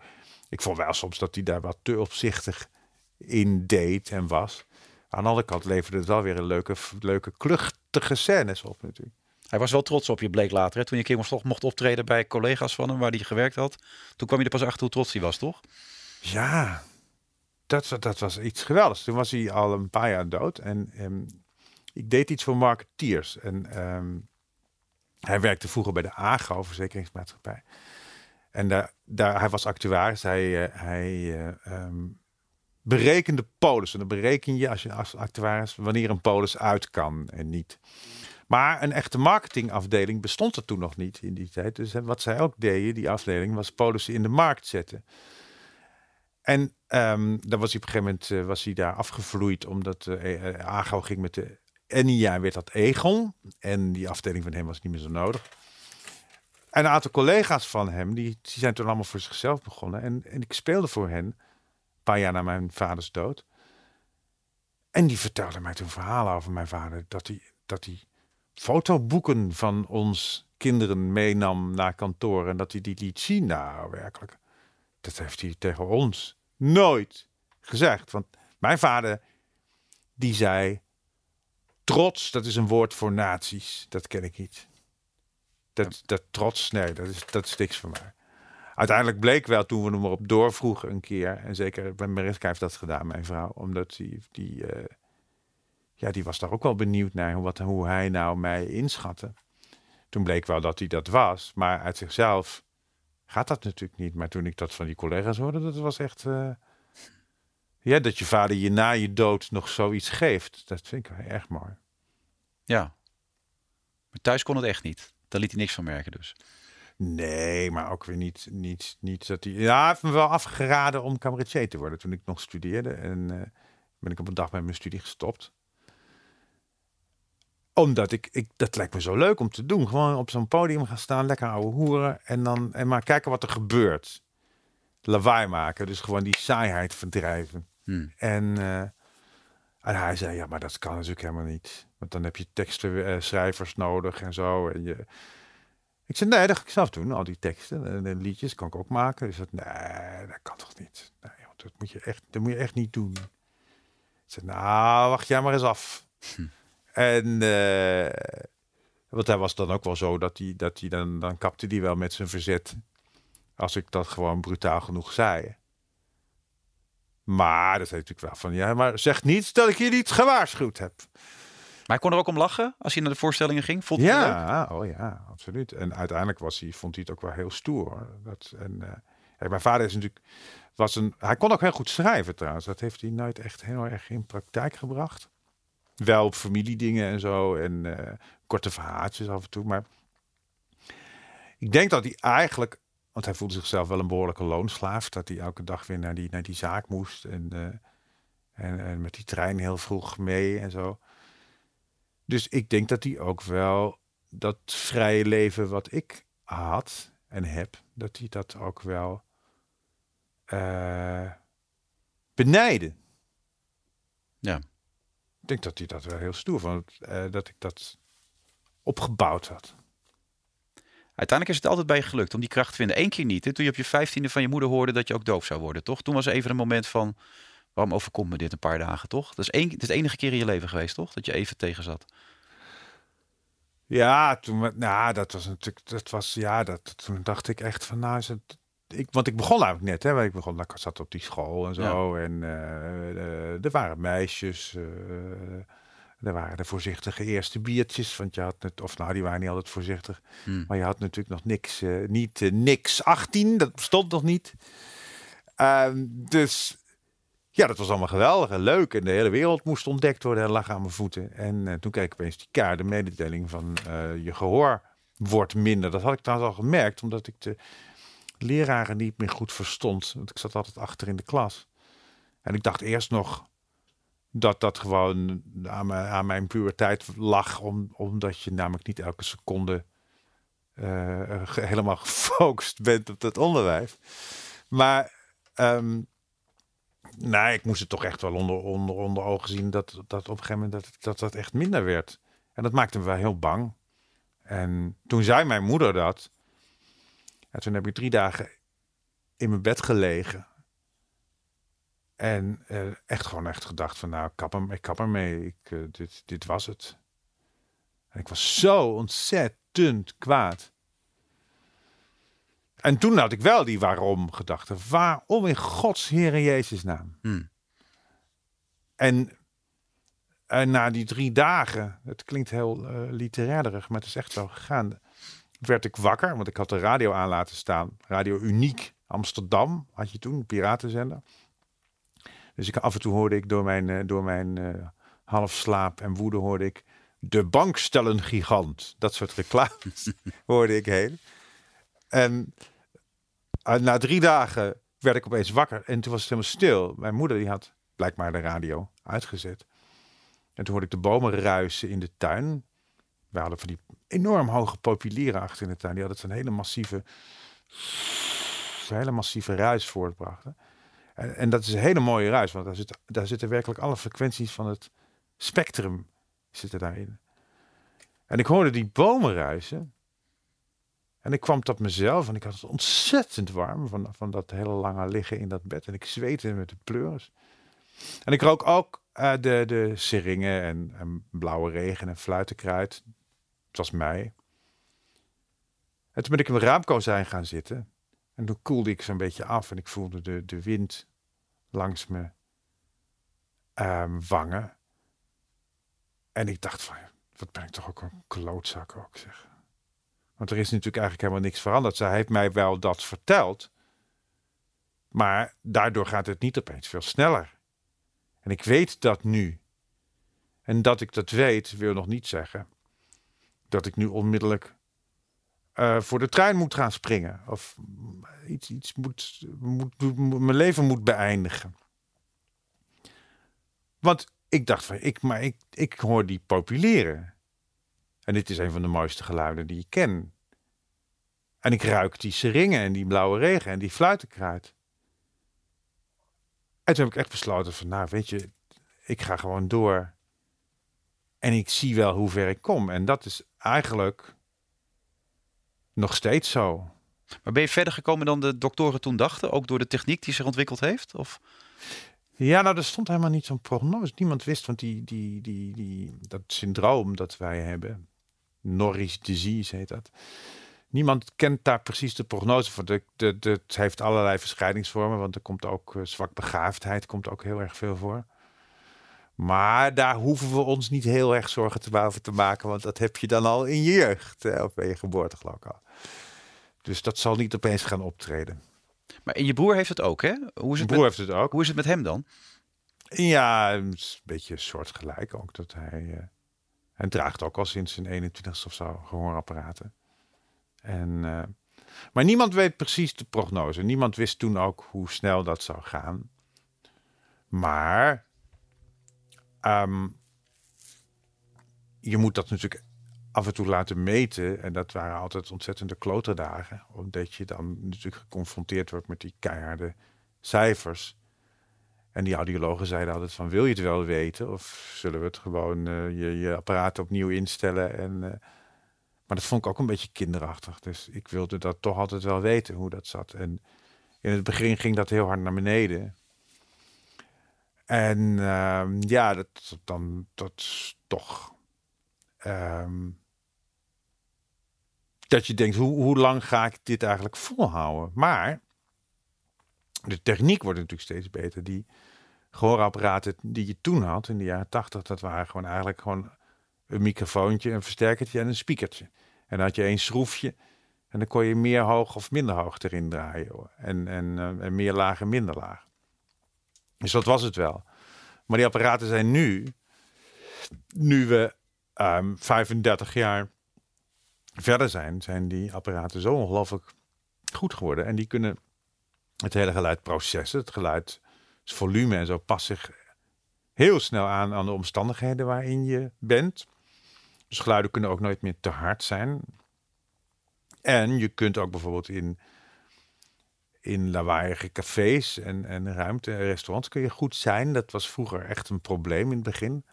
Ik vond wel soms dat hij daar wat te opzichtig in deed en was. Aan de andere kant leverde het wel weer een leuke, leuke kluchtige scènes op natuurlijk. Hij was wel trots op je, bleek later. Hè? Toen je een keer mocht, optreden bij collega's van hem, waar hij gewerkt had. Toen kwam je er pas achter hoe trots hij was, toch? Ja, dat, dat was iets geweldigs. Toen was hij al een paar jaar dood. En ehm, ik deed iets voor marketeers. En ehm, hij werkte vroeger bij de AGO, verzekeringsmaatschappij. En daar, daar, hij was actuaris. Hij, eh, hij eh, ehm, berekende polis. En dan bereken je als je actuaris wanneer een polis uit kan en niet. Maar een echte marketingafdeling bestond er toen nog niet in die tijd. Dus wat zij ook deden, die afdeling, was polissen in de markt zetten. En ehm dan was hij op een gegeven moment eh, was hij daar afgevloeid, omdat uh, ging met de Enia, werd dat Egon. En die afdeling van hem was niet meer zo nodig. En een aantal collega's van hem, die, die zijn toen allemaal voor zichzelf begonnen. En, en ik speelde voor hen, een paar jaar na mijn vaders dood. En die vertelde mij toen verhalen over mijn vader, dat hij, dat hij fotoboeken van ons kinderen meenam naar kantoor en dat hij die liet zien. Nou, werkelijk. Dat heeft hij tegen ons nooit gezegd. Want mijn vader, die zei, trots, dat is een woord voor nazi's. Dat ken ik niet. Dat, dat trots, nee, dat is, dat is niks voor mij. Uiteindelijk bleek wel, toen we hem erop doorvroegen een keer, en zeker bij Mariska heeft dat gedaan, mijn vrouw, omdat die, die, uh, ja, die was daar ook wel benieuwd naar hoe, wat, hoe hij nou mij inschatte. Toen bleek wel dat hij dat was, maar uit zichzelf gaat dat natuurlijk niet. Maar toen ik dat van die collega's hoorde, dat was echt. Uh, ja, dat je vader je na je dood nog zoiets geeft. Dat vind ik erg mooi. Ja. Maar thuis kon het echt niet. Daar liet hij niks van merken dus. Nee, maar ook weer niet, niet, niet dat hij... Ja, hij heeft me wel afgeraden om cabaretier te worden toen ik nog studeerde. En uh, ben ik op een dag met mijn studie gestopt. Omdat ik, ik, dat lijkt me zo leuk om te doen. Gewoon op zo'n podium gaan staan, lekker ouwe hoeren. En dan en maar kijken wat er gebeurt. Lawaai maken, dus gewoon die saaiheid verdrijven. Hmm. En, uh, en hij zei, ja, maar dat kan natuurlijk helemaal niet. Want dan heb je tekstenschrijvers nodig en zo. En je... Ik zei, nee, dat ga ik zelf doen, al die teksten. En, en liedjes kan ik ook maken. Dus dat, nee, dat kan toch niet. Nee, dat moet je echt, dat moet je echt niet doen. Ik zei, nou, wacht jij maar eens af. Hm. En uh, want hij was dan ook wel zo dat hij, dat hij dan, dan kapte die wel met zijn verzet. Als ik dat gewoon brutaal genoeg zei. Maar dat heet natuurlijk wel van, ja, maar zeg niet dat ik je niet gewaarschuwd heb. Maar hij kon er ook om lachen als hij naar de voorstellingen ging? Vond hij het leuk? Ja, oh ja, absoluut. En uiteindelijk was hij, vond hij het ook wel heel stoer. hoor. Dat, en, eh, kijk, mijn vader is natuurlijk, was een, hij kon ook heel goed schrijven trouwens. Dat heeft hij nooit echt heel erg in praktijk gebracht. Wel op familiedingen en zo en eh, korte verhaaltjes af en toe. Maar ik denk dat hij eigenlijk, want hij voelde zichzelf wel een behoorlijke loonslaaf. Dat hij elke dag weer naar die, naar die zaak moest en, eh, en, met die trein heel vroeg mee en zo. Dus ik denk dat hij ook wel dat vrije leven wat ik had en heb, dat hij dat ook wel eh benijden. Denk dat hij dat wel heel stoer vond, eh, dat ik dat opgebouwd had. Uiteindelijk is het altijd bij je gelukt om die kracht te vinden. Eén keer niet. Hè? Toen je op je vijftiende van je moeder hoorde dat je ook doof zou worden, toch? Toen was even een moment van, waarom overkomt me dit een paar dagen, toch? Dat is één, het is de enige keer in je leven geweest, toch? Dat je even tegen zat. Ja, toen, nou, dat was natuurlijk, dat was, ja, dat, toen dacht ik echt van, nou is het, ik, want ik begon eigenlijk net, hè, ik begon, ik zat op die school en zo, en eh, eh, er waren meisjes, eh, er waren de voorzichtige eerste biertjes, want je had het, of nou, die waren niet altijd voorzichtig, Hmm. maar je had natuurlijk nog niks, niet niks 18, dat bestond nog niet. Ehm, dus ja, dat was allemaal geweldig en leuk. En de hele wereld moest ontdekt worden en lag aan mijn voeten. En toen kreeg ik opeens die kaart, de mededeling van je gehoor wordt minder. Dat had ik trouwens al gemerkt, omdat ik de leraren niet meer goed verstond. Want ik zat altijd achter in de klas. En ik dacht eerst nog dat dat gewoon aan mijn, aan mijn puberteit lag. Om, omdat je namelijk niet elke seconde eh, ge- helemaal gefocust bent op dat onderwijs. Maar ehm, Nee, ik moest het toch echt wel onder, onder, onder ogen zien dat, dat op een gegeven moment dat, dat dat echt minder werd. En dat maakte me wel heel bang. En toen zei mijn moeder dat. En toen heb ik drie dagen in mijn bed gelegen. En eh, echt gewoon echt gedacht van nou, ik kap, hem, ik kap ermee. Ik, eh, dit, dit was het. En ik was zo ontzettend kwaad. En toen had ik wel die waarom gedachte. Waarom in Gods Heere Jezus naam? Hmm. En, en na die drie dagen, het klinkt heel eh literairderig, maar het is echt zo gegaan. Werd ik wakker, want ik had de radio aan laten staan. Radio Uniek Amsterdam had je toen, piratenzender. Dus ik, af en toe hoorde ik door mijn, eh, door mijn eh, half slaap en woede hoorde ik de bankstellen gigant. Dat soort reclames hoorde ik heen. En eh, na drie dagen werd ik opeens wakker en toen was het helemaal stil. Mijn moeder die had blijkbaar de radio uitgezet. En toen hoorde ik de bomen ruisen in de tuin. We hadden van die enorm hoge populieren achter in de tuin. Die hadden zo'n hele massieve, zo'n hele massieve ruis voortbrachten. En, en dat is een hele mooie ruis, want daar, zit, daar zitten werkelijk alle frequenties van het spectrum zitten daarin. En ik hoorde die bomen ruisen. En ik kwam tot mezelf en ik had het ontzettend warm van, van dat hele lange liggen in dat bed. En ik zweette met de pleuris. En ik rook ook eh, de, de seringen en, en blauwe regen en fluitenkruid. Was mei. En toen ben ik in mijn raamkozijn gaan zitten. En toen koelde ik zo'n beetje af en ik voelde de, de wind langs me ehm, wangen. En ik dacht van, wat ben ik toch ook een klootzak ook zeg. Want er is natuurlijk eigenlijk helemaal niks veranderd. Zij heeft mij wel dat verteld. Maar daardoor gaat het niet opeens veel sneller. En ik weet dat nu. En dat ik dat weet, wil nog niet zeggen dat ik nu onmiddellijk eh, voor de trein moet gaan springen. Of iets, iets moet, moet, moet- mijn leven moet beëindigen. Want ik dacht van, ik, maar ik, ik hoor die populeren. En dit is een van de mooiste geluiden die ik ken. En ik ruik die seringen en die blauwe regen en die fluitenkruid. En toen heb ik echt besloten van, nou weet je, ik ga gewoon door. En ik zie wel hoe ver ik kom. En dat is eigenlijk nog steeds zo. Maar ben je verder gekomen dan de doktoren toen dachten? Ook door de techniek die zich ontwikkeld heeft? Of? Ja, nou, er stond helemaal niet zo'n prognose. Niemand wist, want die, die, die, die, dat syndroom dat wij hebben, Norris disease heet dat. Niemand kent daar precies de prognose voor. De, de, de, het heeft allerlei verschijningsvormen, want er komt ook uh, zwakbegaafdheid, komt ook heel erg veel voor. Maar daar hoeven we ons niet heel erg zorgen te over te maken, want dat heb je dan al in je jeugd, hè, of bij je geboorte geloof ik al. Dus dat zal niet opeens gaan optreden. Maar en je broer heeft het ook, hè? Hoe is Mijn het, broer met, heeft het ook. hoe is het met hem dan? Ja, een beetje soortgelijk ook. Dat hij, eh, hij draagt ook al sinds zijn 21ste of zo gehoorapparaten. En, eh, maar niemand weet precies de prognose. Niemand wist toen ook hoe snel dat zou gaan. Maar ehm, je moet dat natuurlijk af en toe laten meten. En dat waren altijd ontzettende kloterdagen. Omdat je dan natuurlijk geconfronteerd wordt met die keiharde cijfers. En die audiologen zeiden altijd van, wil je het wel weten? Of zullen we het gewoon eh, je, je apparaat opnieuw instellen? En, eh, maar dat vond ik ook een beetje kinderachtig. Dus ik wilde dat toch altijd wel weten, hoe dat zat. En in het begin ging dat heel hard naar beneden. En ehm, ja, dat, dan, dat is toch... ehm, dat je denkt, hoe, hoe lang ga ik dit eigenlijk volhouden? Maar de techniek wordt natuurlijk steeds beter. Die gehoorapparaten die je toen had, in de jaren tachtig, dat waren gewoon eigenlijk gewoon een microfoontje, een versterkertje en een speakertje. En dan had je één schroefje en dan kon je meer hoog of minder hoog erin draaien. En, en, eh, en meer laag en minder laag. Dus dat was het wel. Maar die apparaten zijn nu, nu we ehm 35 jaar verder zijn, zijn die apparaten zo ongelooflijk goed geworden. En die kunnen het hele geluid processen, het geluid, het volume en zo past zich heel snel aan aan de omstandigheden waarin je bent. Dus geluiden kunnen ook nooit meer te hard zijn. En je kunt ook bijvoorbeeld in, in lawaaiige cafés en, en ruimte en restaurants kun je goed zijn. Dat was vroeger echt een probleem in het begin.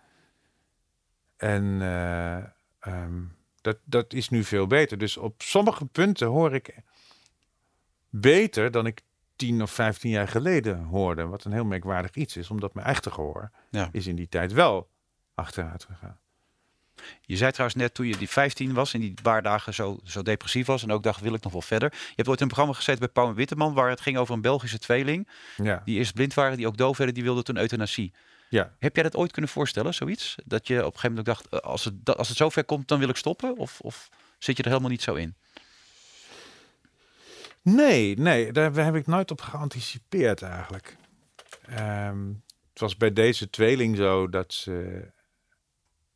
En eh, ehm, dat, dat is nu veel beter. Dus op sommige punten hoor ik beter dan ik 10 of 15 jaar geleden hoorde. Wat een heel merkwaardig iets is, omdat mijn echte gehoor Ja. is in die tijd wel achteruit gegaan. Je zei trouwens net toen je die 15 was en die paar dagen zo, zo depressief was en ook dacht wil ik nog wel verder. Je hebt ooit een programma gezeten bij Pauw en Witteman waar het ging over een Belgische tweeling Ja, die eerst blind waren, die ook doof werden, die wilden toen euthanasie. ja. Heb jij dat ooit kunnen voorstellen, zoiets? Dat je op een gegeven moment ook dacht, eh, als het, als het zover komt, dan wil ik stoppen? Of, of zit je er helemaal niet zo in? Nee, nee, daar heb ik nooit op geanticipeerd eigenlijk. Ehm, het was bij deze tweeling zo dat ze...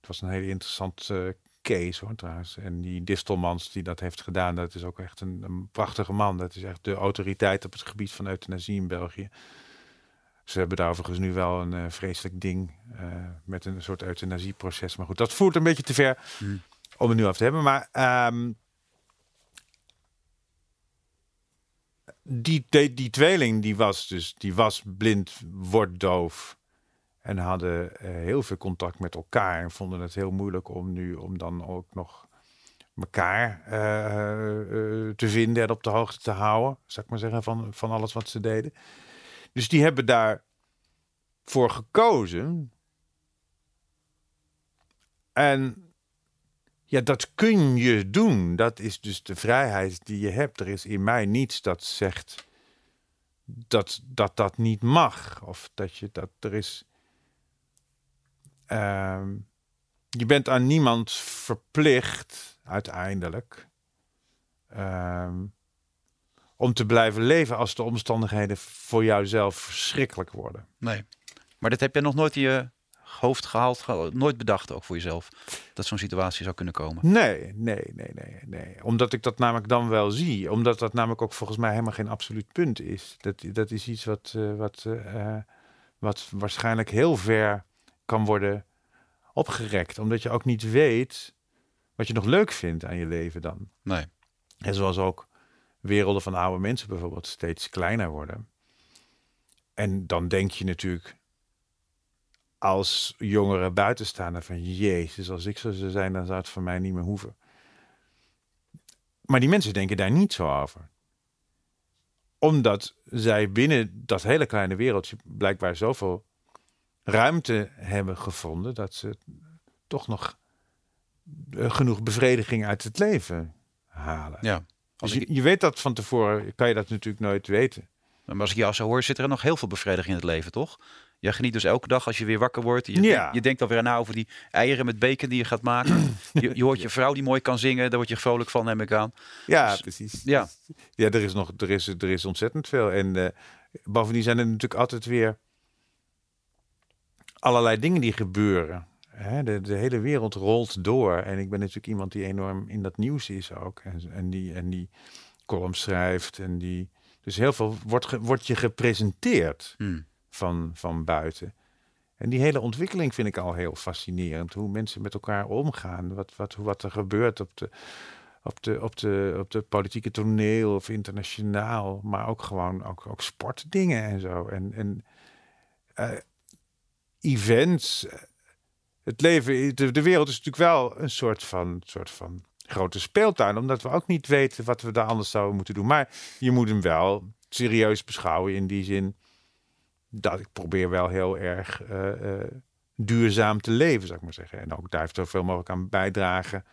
Was een hele interessant eh, case hoor trouwens. En die Distelmans die dat heeft gedaan, dat is ook echt een, een prachtige man. Dat is echt de autoriteit op het gebied van euthanasie in België. Ze hebben daar overigens nu wel een eh, vreselijk ding eh, met een soort euthanasieproces. Maar goed, dat voert een beetje te ver Hmm. om het nu af te hebben. Maar ehm, die, die, die tweeling die was dus die was blind, wordt doof. En hadden eh, heel veel contact met elkaar. En vonden het heel moeilijk om nu om dan ook nog elkaar eh, eh, te vinden en op de hoogte te houden. Zou ik maar zeggen, van, van alles wat ze deden. Dus die hebben daar voor gekozen. En ja, dat kun je doen. Dat is dus de vrijheid die je hebt. Er is in mij niets dat zegt dat dat, dat niet mag. Of dat je dat er is. Ehm, je bent aan niemand verplicht uiteindelijk. ehm, om te blijven leven als de omstandigheden voor jouzelf verschrikkelijk worden. Nee. Maar dat heb je nog nooit in je hoofd gehaald, ge- nooit bedacht ook voor jezelf, dat zo'n situatie zou kunnen komen. Nee, nee, nee, nee, nee. Omdat ik dat namelijk dan wel zie. Omdat dat namelijk ook volgens mij helemaal geen absoluut punt is. Dat, dat is iets wat, eh, wat, eh, eh, wat waarschijnlijk heel ver kan worden opgerekt. Omdat je ook niet weet wat je nog leuk vindt aan je leven dan. Nee. En zoals ook werelden van oude mensen bijvoorbeeld steeds kleiner worden. En dan denk je natuurlijk als jongere buitenstaander van Jezus, als ik zo zou zijn, dan zou het voor mij niet meer hoeven. Maar die mensen denken daar niet zo over. Omdat zij binnen dat hele kleine wereldje blijkbaar zoveel ruimte hebben gevonden dat ze toch nog eh, genoeg bevrediging uit het leven halen. Ja. Als Dus ik, je, je weet dat van tevoren, kan je dat natuurlijk nooit weten. maar als ik jou zo hoor, zit er nog heel veel bevrediging in het leven, toch? Jij geniet dus elke dag als je weer wakker wordt. Je, Ja. denkt, je denkt alweer na over die eieren met bacon die je gaat maken. je, je hoort je vrouw die mooi kan zingen. Daar word je vrolijk van, neem ik aan. Ja, Dus- precies. Ja. Ja, er is nog er is, er is ontzettend veel. En eh, bovendien zijn er natuurlijk altijd weer allerlei dingen die gebeuren. Hè, de, de hele wereld rolt door. En ik ben natuurlijk iemand die enorm in dat nieuws is ook. En, en, die, en die columns schrijft. En die, dus heel veel wordt, wordt je gepresenteerd Hmm. van, van buiten. En die hele ontwikkeling vind ik al heel fascinerend. Hoe mensen met elkaar omgaan. Wat, wat, wat er gebeurt op de, op de, op de, op de politieke toneel of internationaal. Maar ook gewoon ook, ook sportdingen en zo. En, en eh, events. Het leven, de, de wereld is natuurlijk wel een soort van, soort van grote speeltuin. Omdat we ook niet weten wat we daar anders zouden moeten doen. Maar je moet hem wel serieus beschouwen in die zin dat ik probeer wel heel erg eh, eh, duurzaam te leven, zou ik maar zeggen. En ook daar zoveel mogelijk aan bijdragen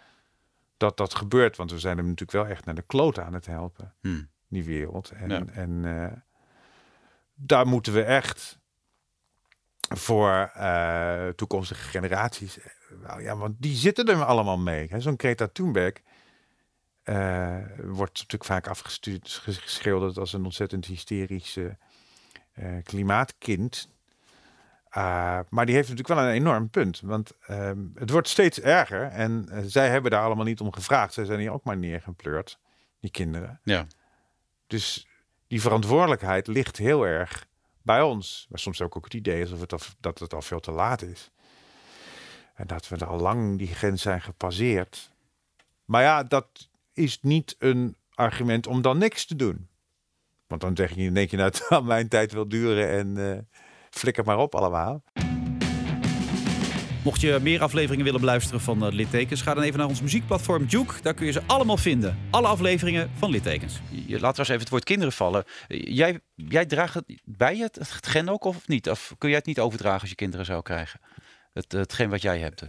dat dat gebeurt. Want we zijn hem natuurlijk wel echt naar de kloot aan het helpen, Hmm. die wereld. En, Ja. en eh, daar moeten we echt voor eh, toekomstige generaties... ja, want die zitten er allemaal mee. Zo'n Greta Thunberg... eh, wordt natuurlijk vaak afgestuurd, ges- geschilderd als een ontzettend hysterische eh, klimaatkind. Uh, maar die heeft natuurlijk wel een enorm punt. Want ehm, het wordt steeds erger. En zij hebben daar allemaal niet om gevraagd. Zij zijn hier ook maar neergepleurd, die kinderen. Ja. Dus die verantwoordelijkheid ligt heel erg bij ons. Maar soms ook ook het idee alsof het al, dat het al veel te laat is. En dat we al lang die grens zijn gepasseerd. Maar ja, dat is niet een argument om dan niks te doen. Want dan zeg je, denk je nou, mijn tijd wil duren en eh, flikker maar op allemaal. Mocht je meer afleveringen willen beluisteren van eh, Littekens, ga dan even naar ons muziekplatform Juke. Daar kun je ze allemaal vinden. Alle afleveringen van Littekens. Je, laten we eens even het woord kinderen vallen. Eh, Jij, jij draagt het bij je, het, het gen ook of niet? Of kun jij het niet overdragen als je kinderen zou krijgen? Het, het gen wat jij hebt. eh.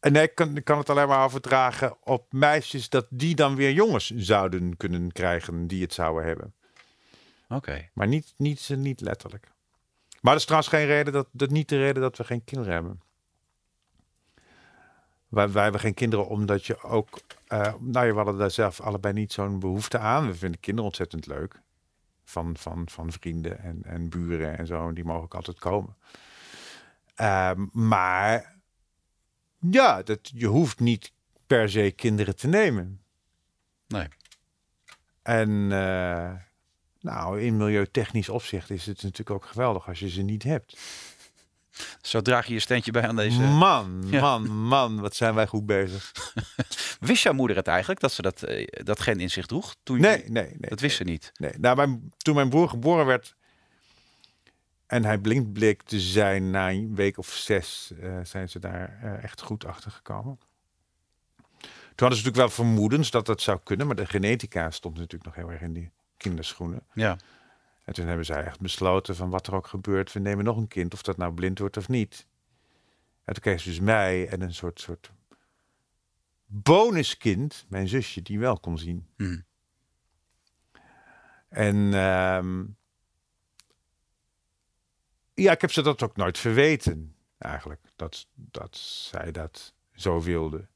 En nee, ik kan, ik kan het alleen maar overdragen op meisjes dat die dan weer jongens zouden kunnen krijgen die het zouden hebben. Oké. Maar niet, niet, niet letterlijk. Maar dat is trouwens geen reden dat, dat niet de reden dat we geen kinderen hebben. Wij, wij hebben geen kinderen omdat je ook... eh, nou, je hadden daar zelf allebei niet zo'n behoefte aan. We vinden kinderen ontzettend leuk. Van, van, van vrienden en, en buren en zo. Die mogen ook altijd komen. Ehm, maar ja, dat, je hoeft niet per se kinderen te nemen. Nee. En eh, nou, in milieutechnisch opzicht is het natuurlijk ook geweldig als je ze niet hebt. Zo draag je je steentje bij aan deze... Man, Ja. man, man, wat zijn wij goed bezig. Wist jouw moeder het eigenlijk, dat ze dat, eh, dat gen in zich droeg? Toen Nee, nee, nee. Dat wist ze niet. Nee, nou, mijn, toen mijn broer geboren werd en hij blind bleek te zijn na een week of zes, eh, zijn ze daar eh, echt goed achter gekomen. Toen hadden ze natuurlijk wel vermoedens dat dat zou kunnen, maar de genetica stond natuurlijk nog heel erg in die kinderschoenen. Ja. En toen hebben zij echt besloten van wat er ook gebeurt, we nemen nog een kind, of dat nou blind wordt of niet. En toen kreeg ze dus mij en een soort, soort bonuskind, mijn zusje, die wel kon zien. Hm. En ehm, ja, ik heb ze dat ook nooit verweten, eigenlijk. Dat, dat zij dat zo wilde.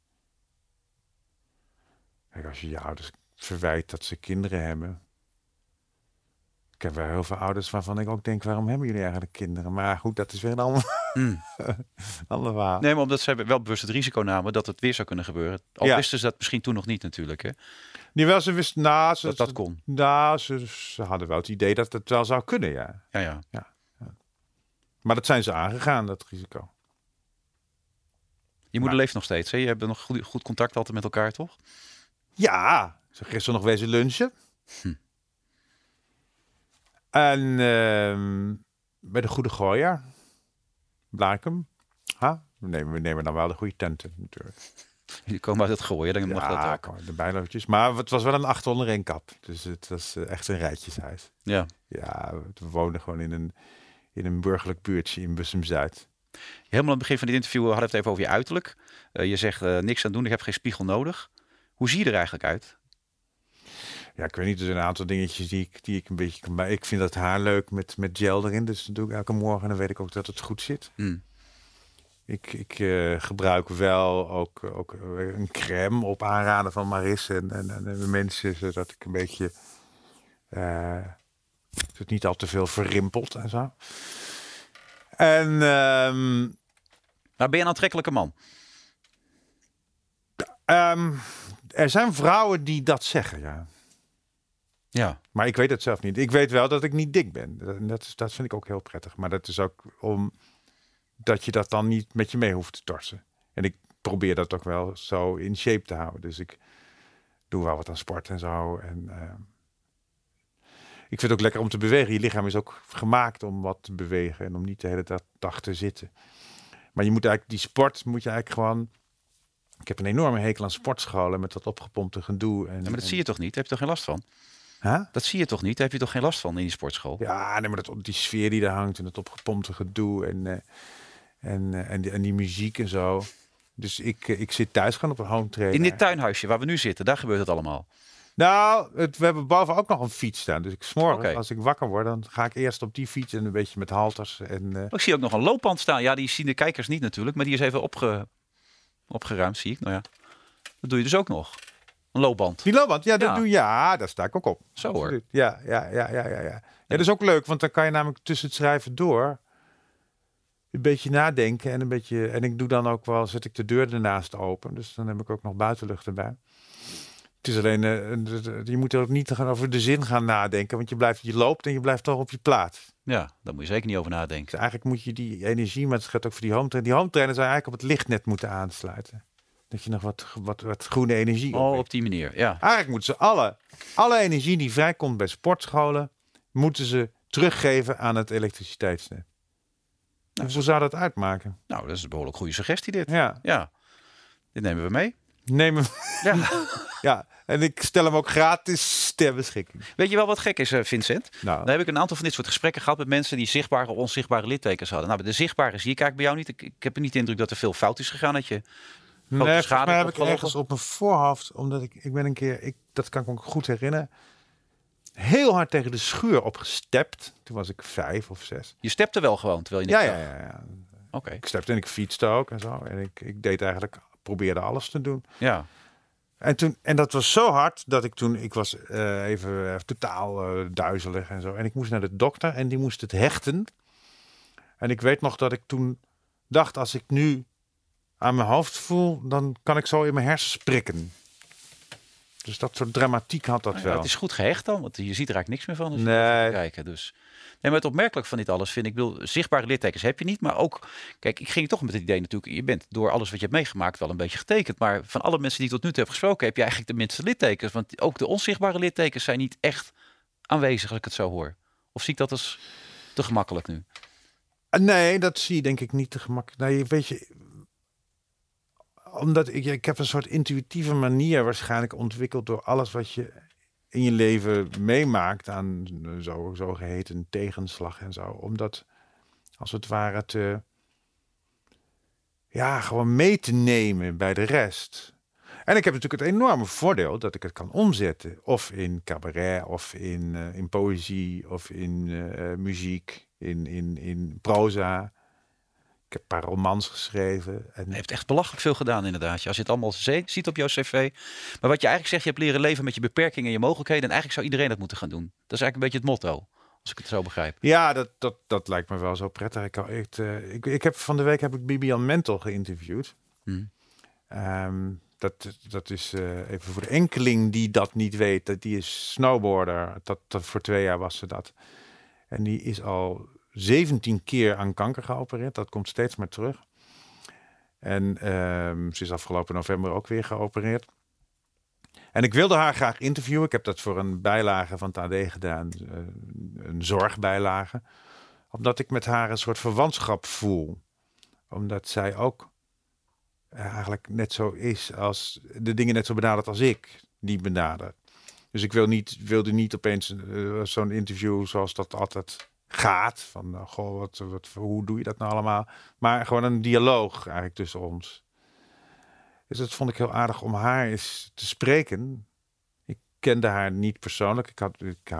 Kijk, als je je ouders verwijt dat ze kinderen hebben. Ik heb wel heel veel ouders waarvan ik ook denk, waarom hebben jullie eigenlijk kinderen? Maar goed, dat is weer een ander, Hm. ander verhaal. Nee, maar omdat ze wel bewust het risico namen dat het weer zou kunnen gebeuren. Al Ja. wisten ze dat misschien toen nog niet natuurlijk. Hè? Die wel, ze wisten, nou, ze, Dat dat kon. nou, ze, ze hadden wel het idee dat het wel zou kunnen, ja. Ja, ja. Maar dat zijn ze aangegaan, dat risico. Je moeder Maar- leeft nog steeds. Hè? Je hebt nog goed, goed contact altijd met elkaar, toch? Ja, ze gisteren nog wezen lunchen. Hm. En ehm, bij de Goede Gooier, Blaakem. Ha? We, nemen, we nemen dan wel de goede tenten natuurlijk. Je komt uit het gooien, dan mag dat ook. de bijlootjes. Maar het was wel een acht onder één kap. Dus het was eh, echt een rijtjeshuis. Ja. Ja, we woonden gewoon in een, in een burgerlijk buurtje in Bussum-Zuid. Helemaal aan het begin van dit interview hadden we het even over je uiterlijk. Eh, je zegt eh, niks aan doen, ik heb geen spiegel nodig. Hoe zie je er eigenlijk uit? Ja, ik weet niet, er zijn een aantal dingetjes die ik, die ik een beetje kan bij. Ik vind dat haar leuk met, met gel erin. Dus dat doe ik elke morgen en dan weet ik ook dat het goed zit. Hmm. Ik, ik eh, gebruik wel ook, ook een crème op aanraden van Maris en, en, en de mensen, zodat ik een beetje eh, het niet al te veel verrimpelt en zo. En ehm, Maar ben je een aantrekkelijke man? ehm, er zijn vrouwen die dat zeggen, ja. Ja. Maar ik weet het zelf niet. Ik weet wel dat ik niet dik ben. Dat, dat, is- dat vind ik ook heel prettig. Maar dat is ook om dat je dat dan niet met je mee hoeft te torsen. En ik probeer dat ook wel zo in shape te houden. Dus ik doe wel wat aan sport en zo. En eh, ik vind het ook lekker om te bewegen. Je lichaam is ook gemaakt om wat te bewegen en om niet de hele dag- dag te zitten. Maar je moet eigenlijk die sport moet je eigenlijk gewoon. Ik heb een enorme hekel aan sportscholen met dat opgepompte gedoe. En, Ja, maar dat en- zie je toch niet? Daar heb je toch geen last van? Huh? Dat zie je toch niet? Daar heb je toch geen last van in die sportschool? Ja, nee, maar dat, die sfeer die daar hangt en het opgepompte gedoe en, eh, en, eh, en, die, en die muziek en zo. Dus ik, eh, ik zit thuis gewoon op een home trainer. In dit tuinhuisje waar we nu zitten, daar gebeurt het allemaal. Nou, het, we hebben boven ook nog een fiets staan. Dus ik s'morgens, Oké. als ik wakker word, dan ga ik eerst op die fiets en een beetje met halters. En, Oh, Ik zie ook nog een loopband staan. Ja, die zien de kijkers niet natuurlijk, maar die is even opge, opgeruimd, zie ik. Nou ja, dat doe je dus ook nog. Een loopband. die loopband, ja, dat Ja. doe ja, daar sta ik ook op. Zo hoor. Absoluut. Ja, ja, ja, ja, ja, ja. Ja, dat is ook leuk, want dan kan je namelijk tussen het schrijven door een beetje nadenken en een beetje. En ik doe dan ook wel, zet ik de deur ernaast open, dus dan heb ik ook nog buitenlucht erbij. Het is alleen, eh, je moet er ook niet gaan over de zin gaan nadenken, want je blijft, je loopt en je blijft toch op je plaats. Ja, daar moet je zeker niet over Dus nadenken. eigenlijk moet je die energie, maar het gaat ook voor die home trainer. Die home trainer zou eigenlijk op het lichtnet moeten aansluiten. Dat je nog wat, wat, wat groene energie Oh, op die manier. Ja. Eigenlijk moeten ze alle, alle energie die vrijkomt bij sportscholen, moeten ze teruggeven aan het elektriciteitsnet. Hoeveel zou dat uitmaken? Nou, dat is een behoorlijk goede suggestie dit. Ja, Ja. Dit nemen we mee. neem hem. Ja. Ja, en ik stel hem ook gratis ter beschikking. Weet je wel wat gek is, eh, Vincent? Nou, Dan heb ik een aantal van dit soort gesprekken gehad met mensen die zichtbare of onzichtbare littekens hadden. Nou, de zichtbare zie ik eigenlijk bij jou niet. Ik, ik heb niet de indruk dat er veel fout is gegaan. Dat je nee, volgens mij heb ik ergens op mijn voorhoofd, omdat ik, ik ben een keer, ik, dat kan ik me goed herinneren, heel hard tegen de schuur opgestept. Toen was ik vijf of zes. Je stepte wel gewoon, terwijl je Ja, niet ja, ja, ja. Oké. Ik stepte en ik fietste ook en zo. En ik, ik deed eigenlijk, probeerde alles te doen. Ja. En, toen, en dat was zo hard dat ik toen, ik was eh, even totaal eh, duizelig en zo. En ik moest naar de dokter en die moest het hechten. En ik weet nog dat ik toen dacht, als ik nu aan mijn hoofd voel, dan kan ik zo in mijn hersens prikken. Dus dat soort dramatiek had dat ja, wel. het is goed gehecht dan, want je ziet er eigenlijk niks meer van. Als je Nee. gaat kijken. Dus. Nee, maar het opmerkelijk van dit alles vind ik, bedoel, zichtbare littekens heb je niet, maar ook, kijk, ik ging toch met het idee natuurlijk, je bent door alles wat je hebt meegemaakt wel een beetje getekend, maar van alle mensen die ik tot nu toe heb gesproken, heb je eigenlijk de minste littekens, want ook de onzichtbare littekens zijn niet echt aanwezig als ik het zo hoor. Of zie ik dat als te gemakkelijk nu? Ah, Nee, dat zie je denk ik niet te gemakkelijk. Nee, weet je, omdat ik, ik heb een soort intuïtieve manier waarschijnlijk ontwikkeld door alles wat je in je leven meemaakt aan zo, zogeheten tegenslag en zo. Omdat als het ware te, ja, gewoon mee te nemen bij de rest. En ik heb natuurlijk het enorme voordeel dat ik het kan omzetten. Of in cabaret, of in, eh, in poëzie, of in eh, muziek, in, in, in proza. Ik heb een paar romans geschreven. En Je hebt echt belachelijk veel gedaan inderdaad. Als je het allemaal ziet op jouw cv. Maar wat je eigenlijk zegt, je hebt leren leven met je beperkingen en je mogelijkheden. En eigenlijk zou iedereen dat moeten gaan doen. Dat is eigenlijk een beetje het motto, als ik het zo begrijp. Ja, dat, dat, dat lijkt me wel zo prettig. Ik, ik, eh, ik, ik heb van de week heb ik Bibian Mentel geïnterviewd. Hm. Ehm, dat, dat is eh, even voor de enkeling die dat niet weet. Dat die is snowboarder. Dat, dat voor twee jaar was ze dat. En die is al 17 keer aan kanker geopereerd. Dat komt steeds maar terug. En ehm, ze is afgelopen november ook weer geopereerd. En ik wilde haar graag interviewen. Ik heb dat voor een bijlage van het AD gedaan. eh, een zorgbijlage. Omdat ik met haar een soort verwantschap voel. Omdat zij ook eigenlijk net zo is als de dingen net zo benadert als ik die benader. Dus ik wil niet, wilde niet opeens eh, zo'n interview zoals dat altijd gaat. Van, eh, goh, wat, wat, hoe doe je dat nou allemaal? Maar gewoon een dialoog eigenlijk tussen ons. Dus dat vond ik heel aardig om haar eens te spreken. Ik kende haar niet persoonlijk. Ik, had, ik,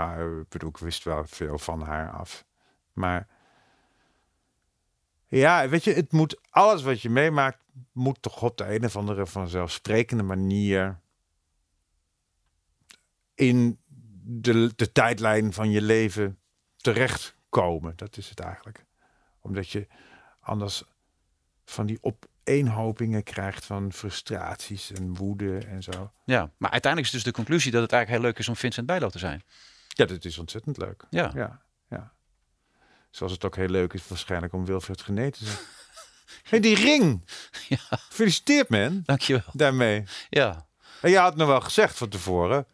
bedoel, ik wist wel veel van haar af. Maar ja, weet je, het moet, alles wat je meemaakt, moet toch op de een of andere vanzelfsprekende manier in de, de tijdlijn van je leven terechtkomen. Dat is het eigenlijk. Omdat je anders van die opeenhopingen krijgt van frustraties en woede en zo. Ja, maar uiteindelijk is dus de conclusie dat het eigenlijk heel leuk is om Vincent Bijlo te zijn. Ja, dat is ontzettend leuk. Ja. Ja, ja. Zoals het ook heel leuk is waarschijnlijk om Wilfred Gené te zijn. hey, die ring! Ja. Gefeliciteerd, man. Dankjewel. Daarmee. Ja, En je had nog wel gezegd van tevoren.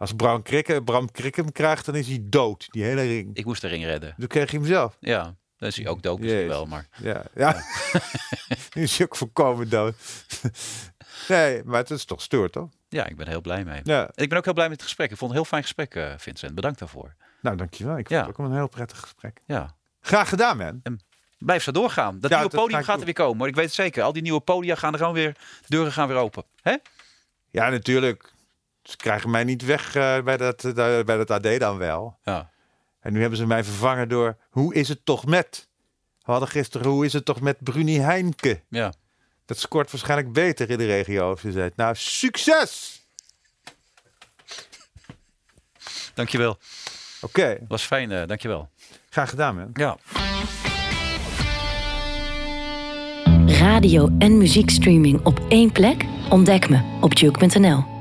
Als Bram Krikke, Bram Krikke hem krijgt, dan is hij dood. Die hele ring. ik moest de ring redden. Toen kreeg je hem zelf. Ja, dan is hij ook dood misschien wel, maar... Ja, ja. nu is hij ook volkomen dood. nee, maar het is toch stoer, toch? Ja, ik ben heel blij mee. Ja. En ik ben ook heel blij met het gesprek. Ik vond het een heel fijn gesprek, eh, Vincent. Bedankt daarvoor. Nou, dankjewel. Ik vond Ja. het ook een heel prettig gesprek. Ja. Graag gedaan, man. Blijf zo doorgaan. Dat Ja, nieuwe podium gaat er weer komen. Ik weet het zeker. Al die nieuwe podia gaan er gewoon weer... De deuren gaan weer open. Hè? Ja, natuurlijk. Ze krijgen mij niet weg eh, bij, dat, eh, bij dat AD dan wel. Ja. En nu hebben ze mij vervangen door... Hoe is het toch met? We hadden gisteren... Hoe is het toch met Bruni Heinke? Ja. Dat scoort waarschijnlijk beter in de regio. Of je zegt, nou, succes! Dankjewel. Oké, Was fijn. eh dankjewel. graag gedaan, man. Ja. Radio en muziekstreaming op één plek? Ontdek me op juke.nl.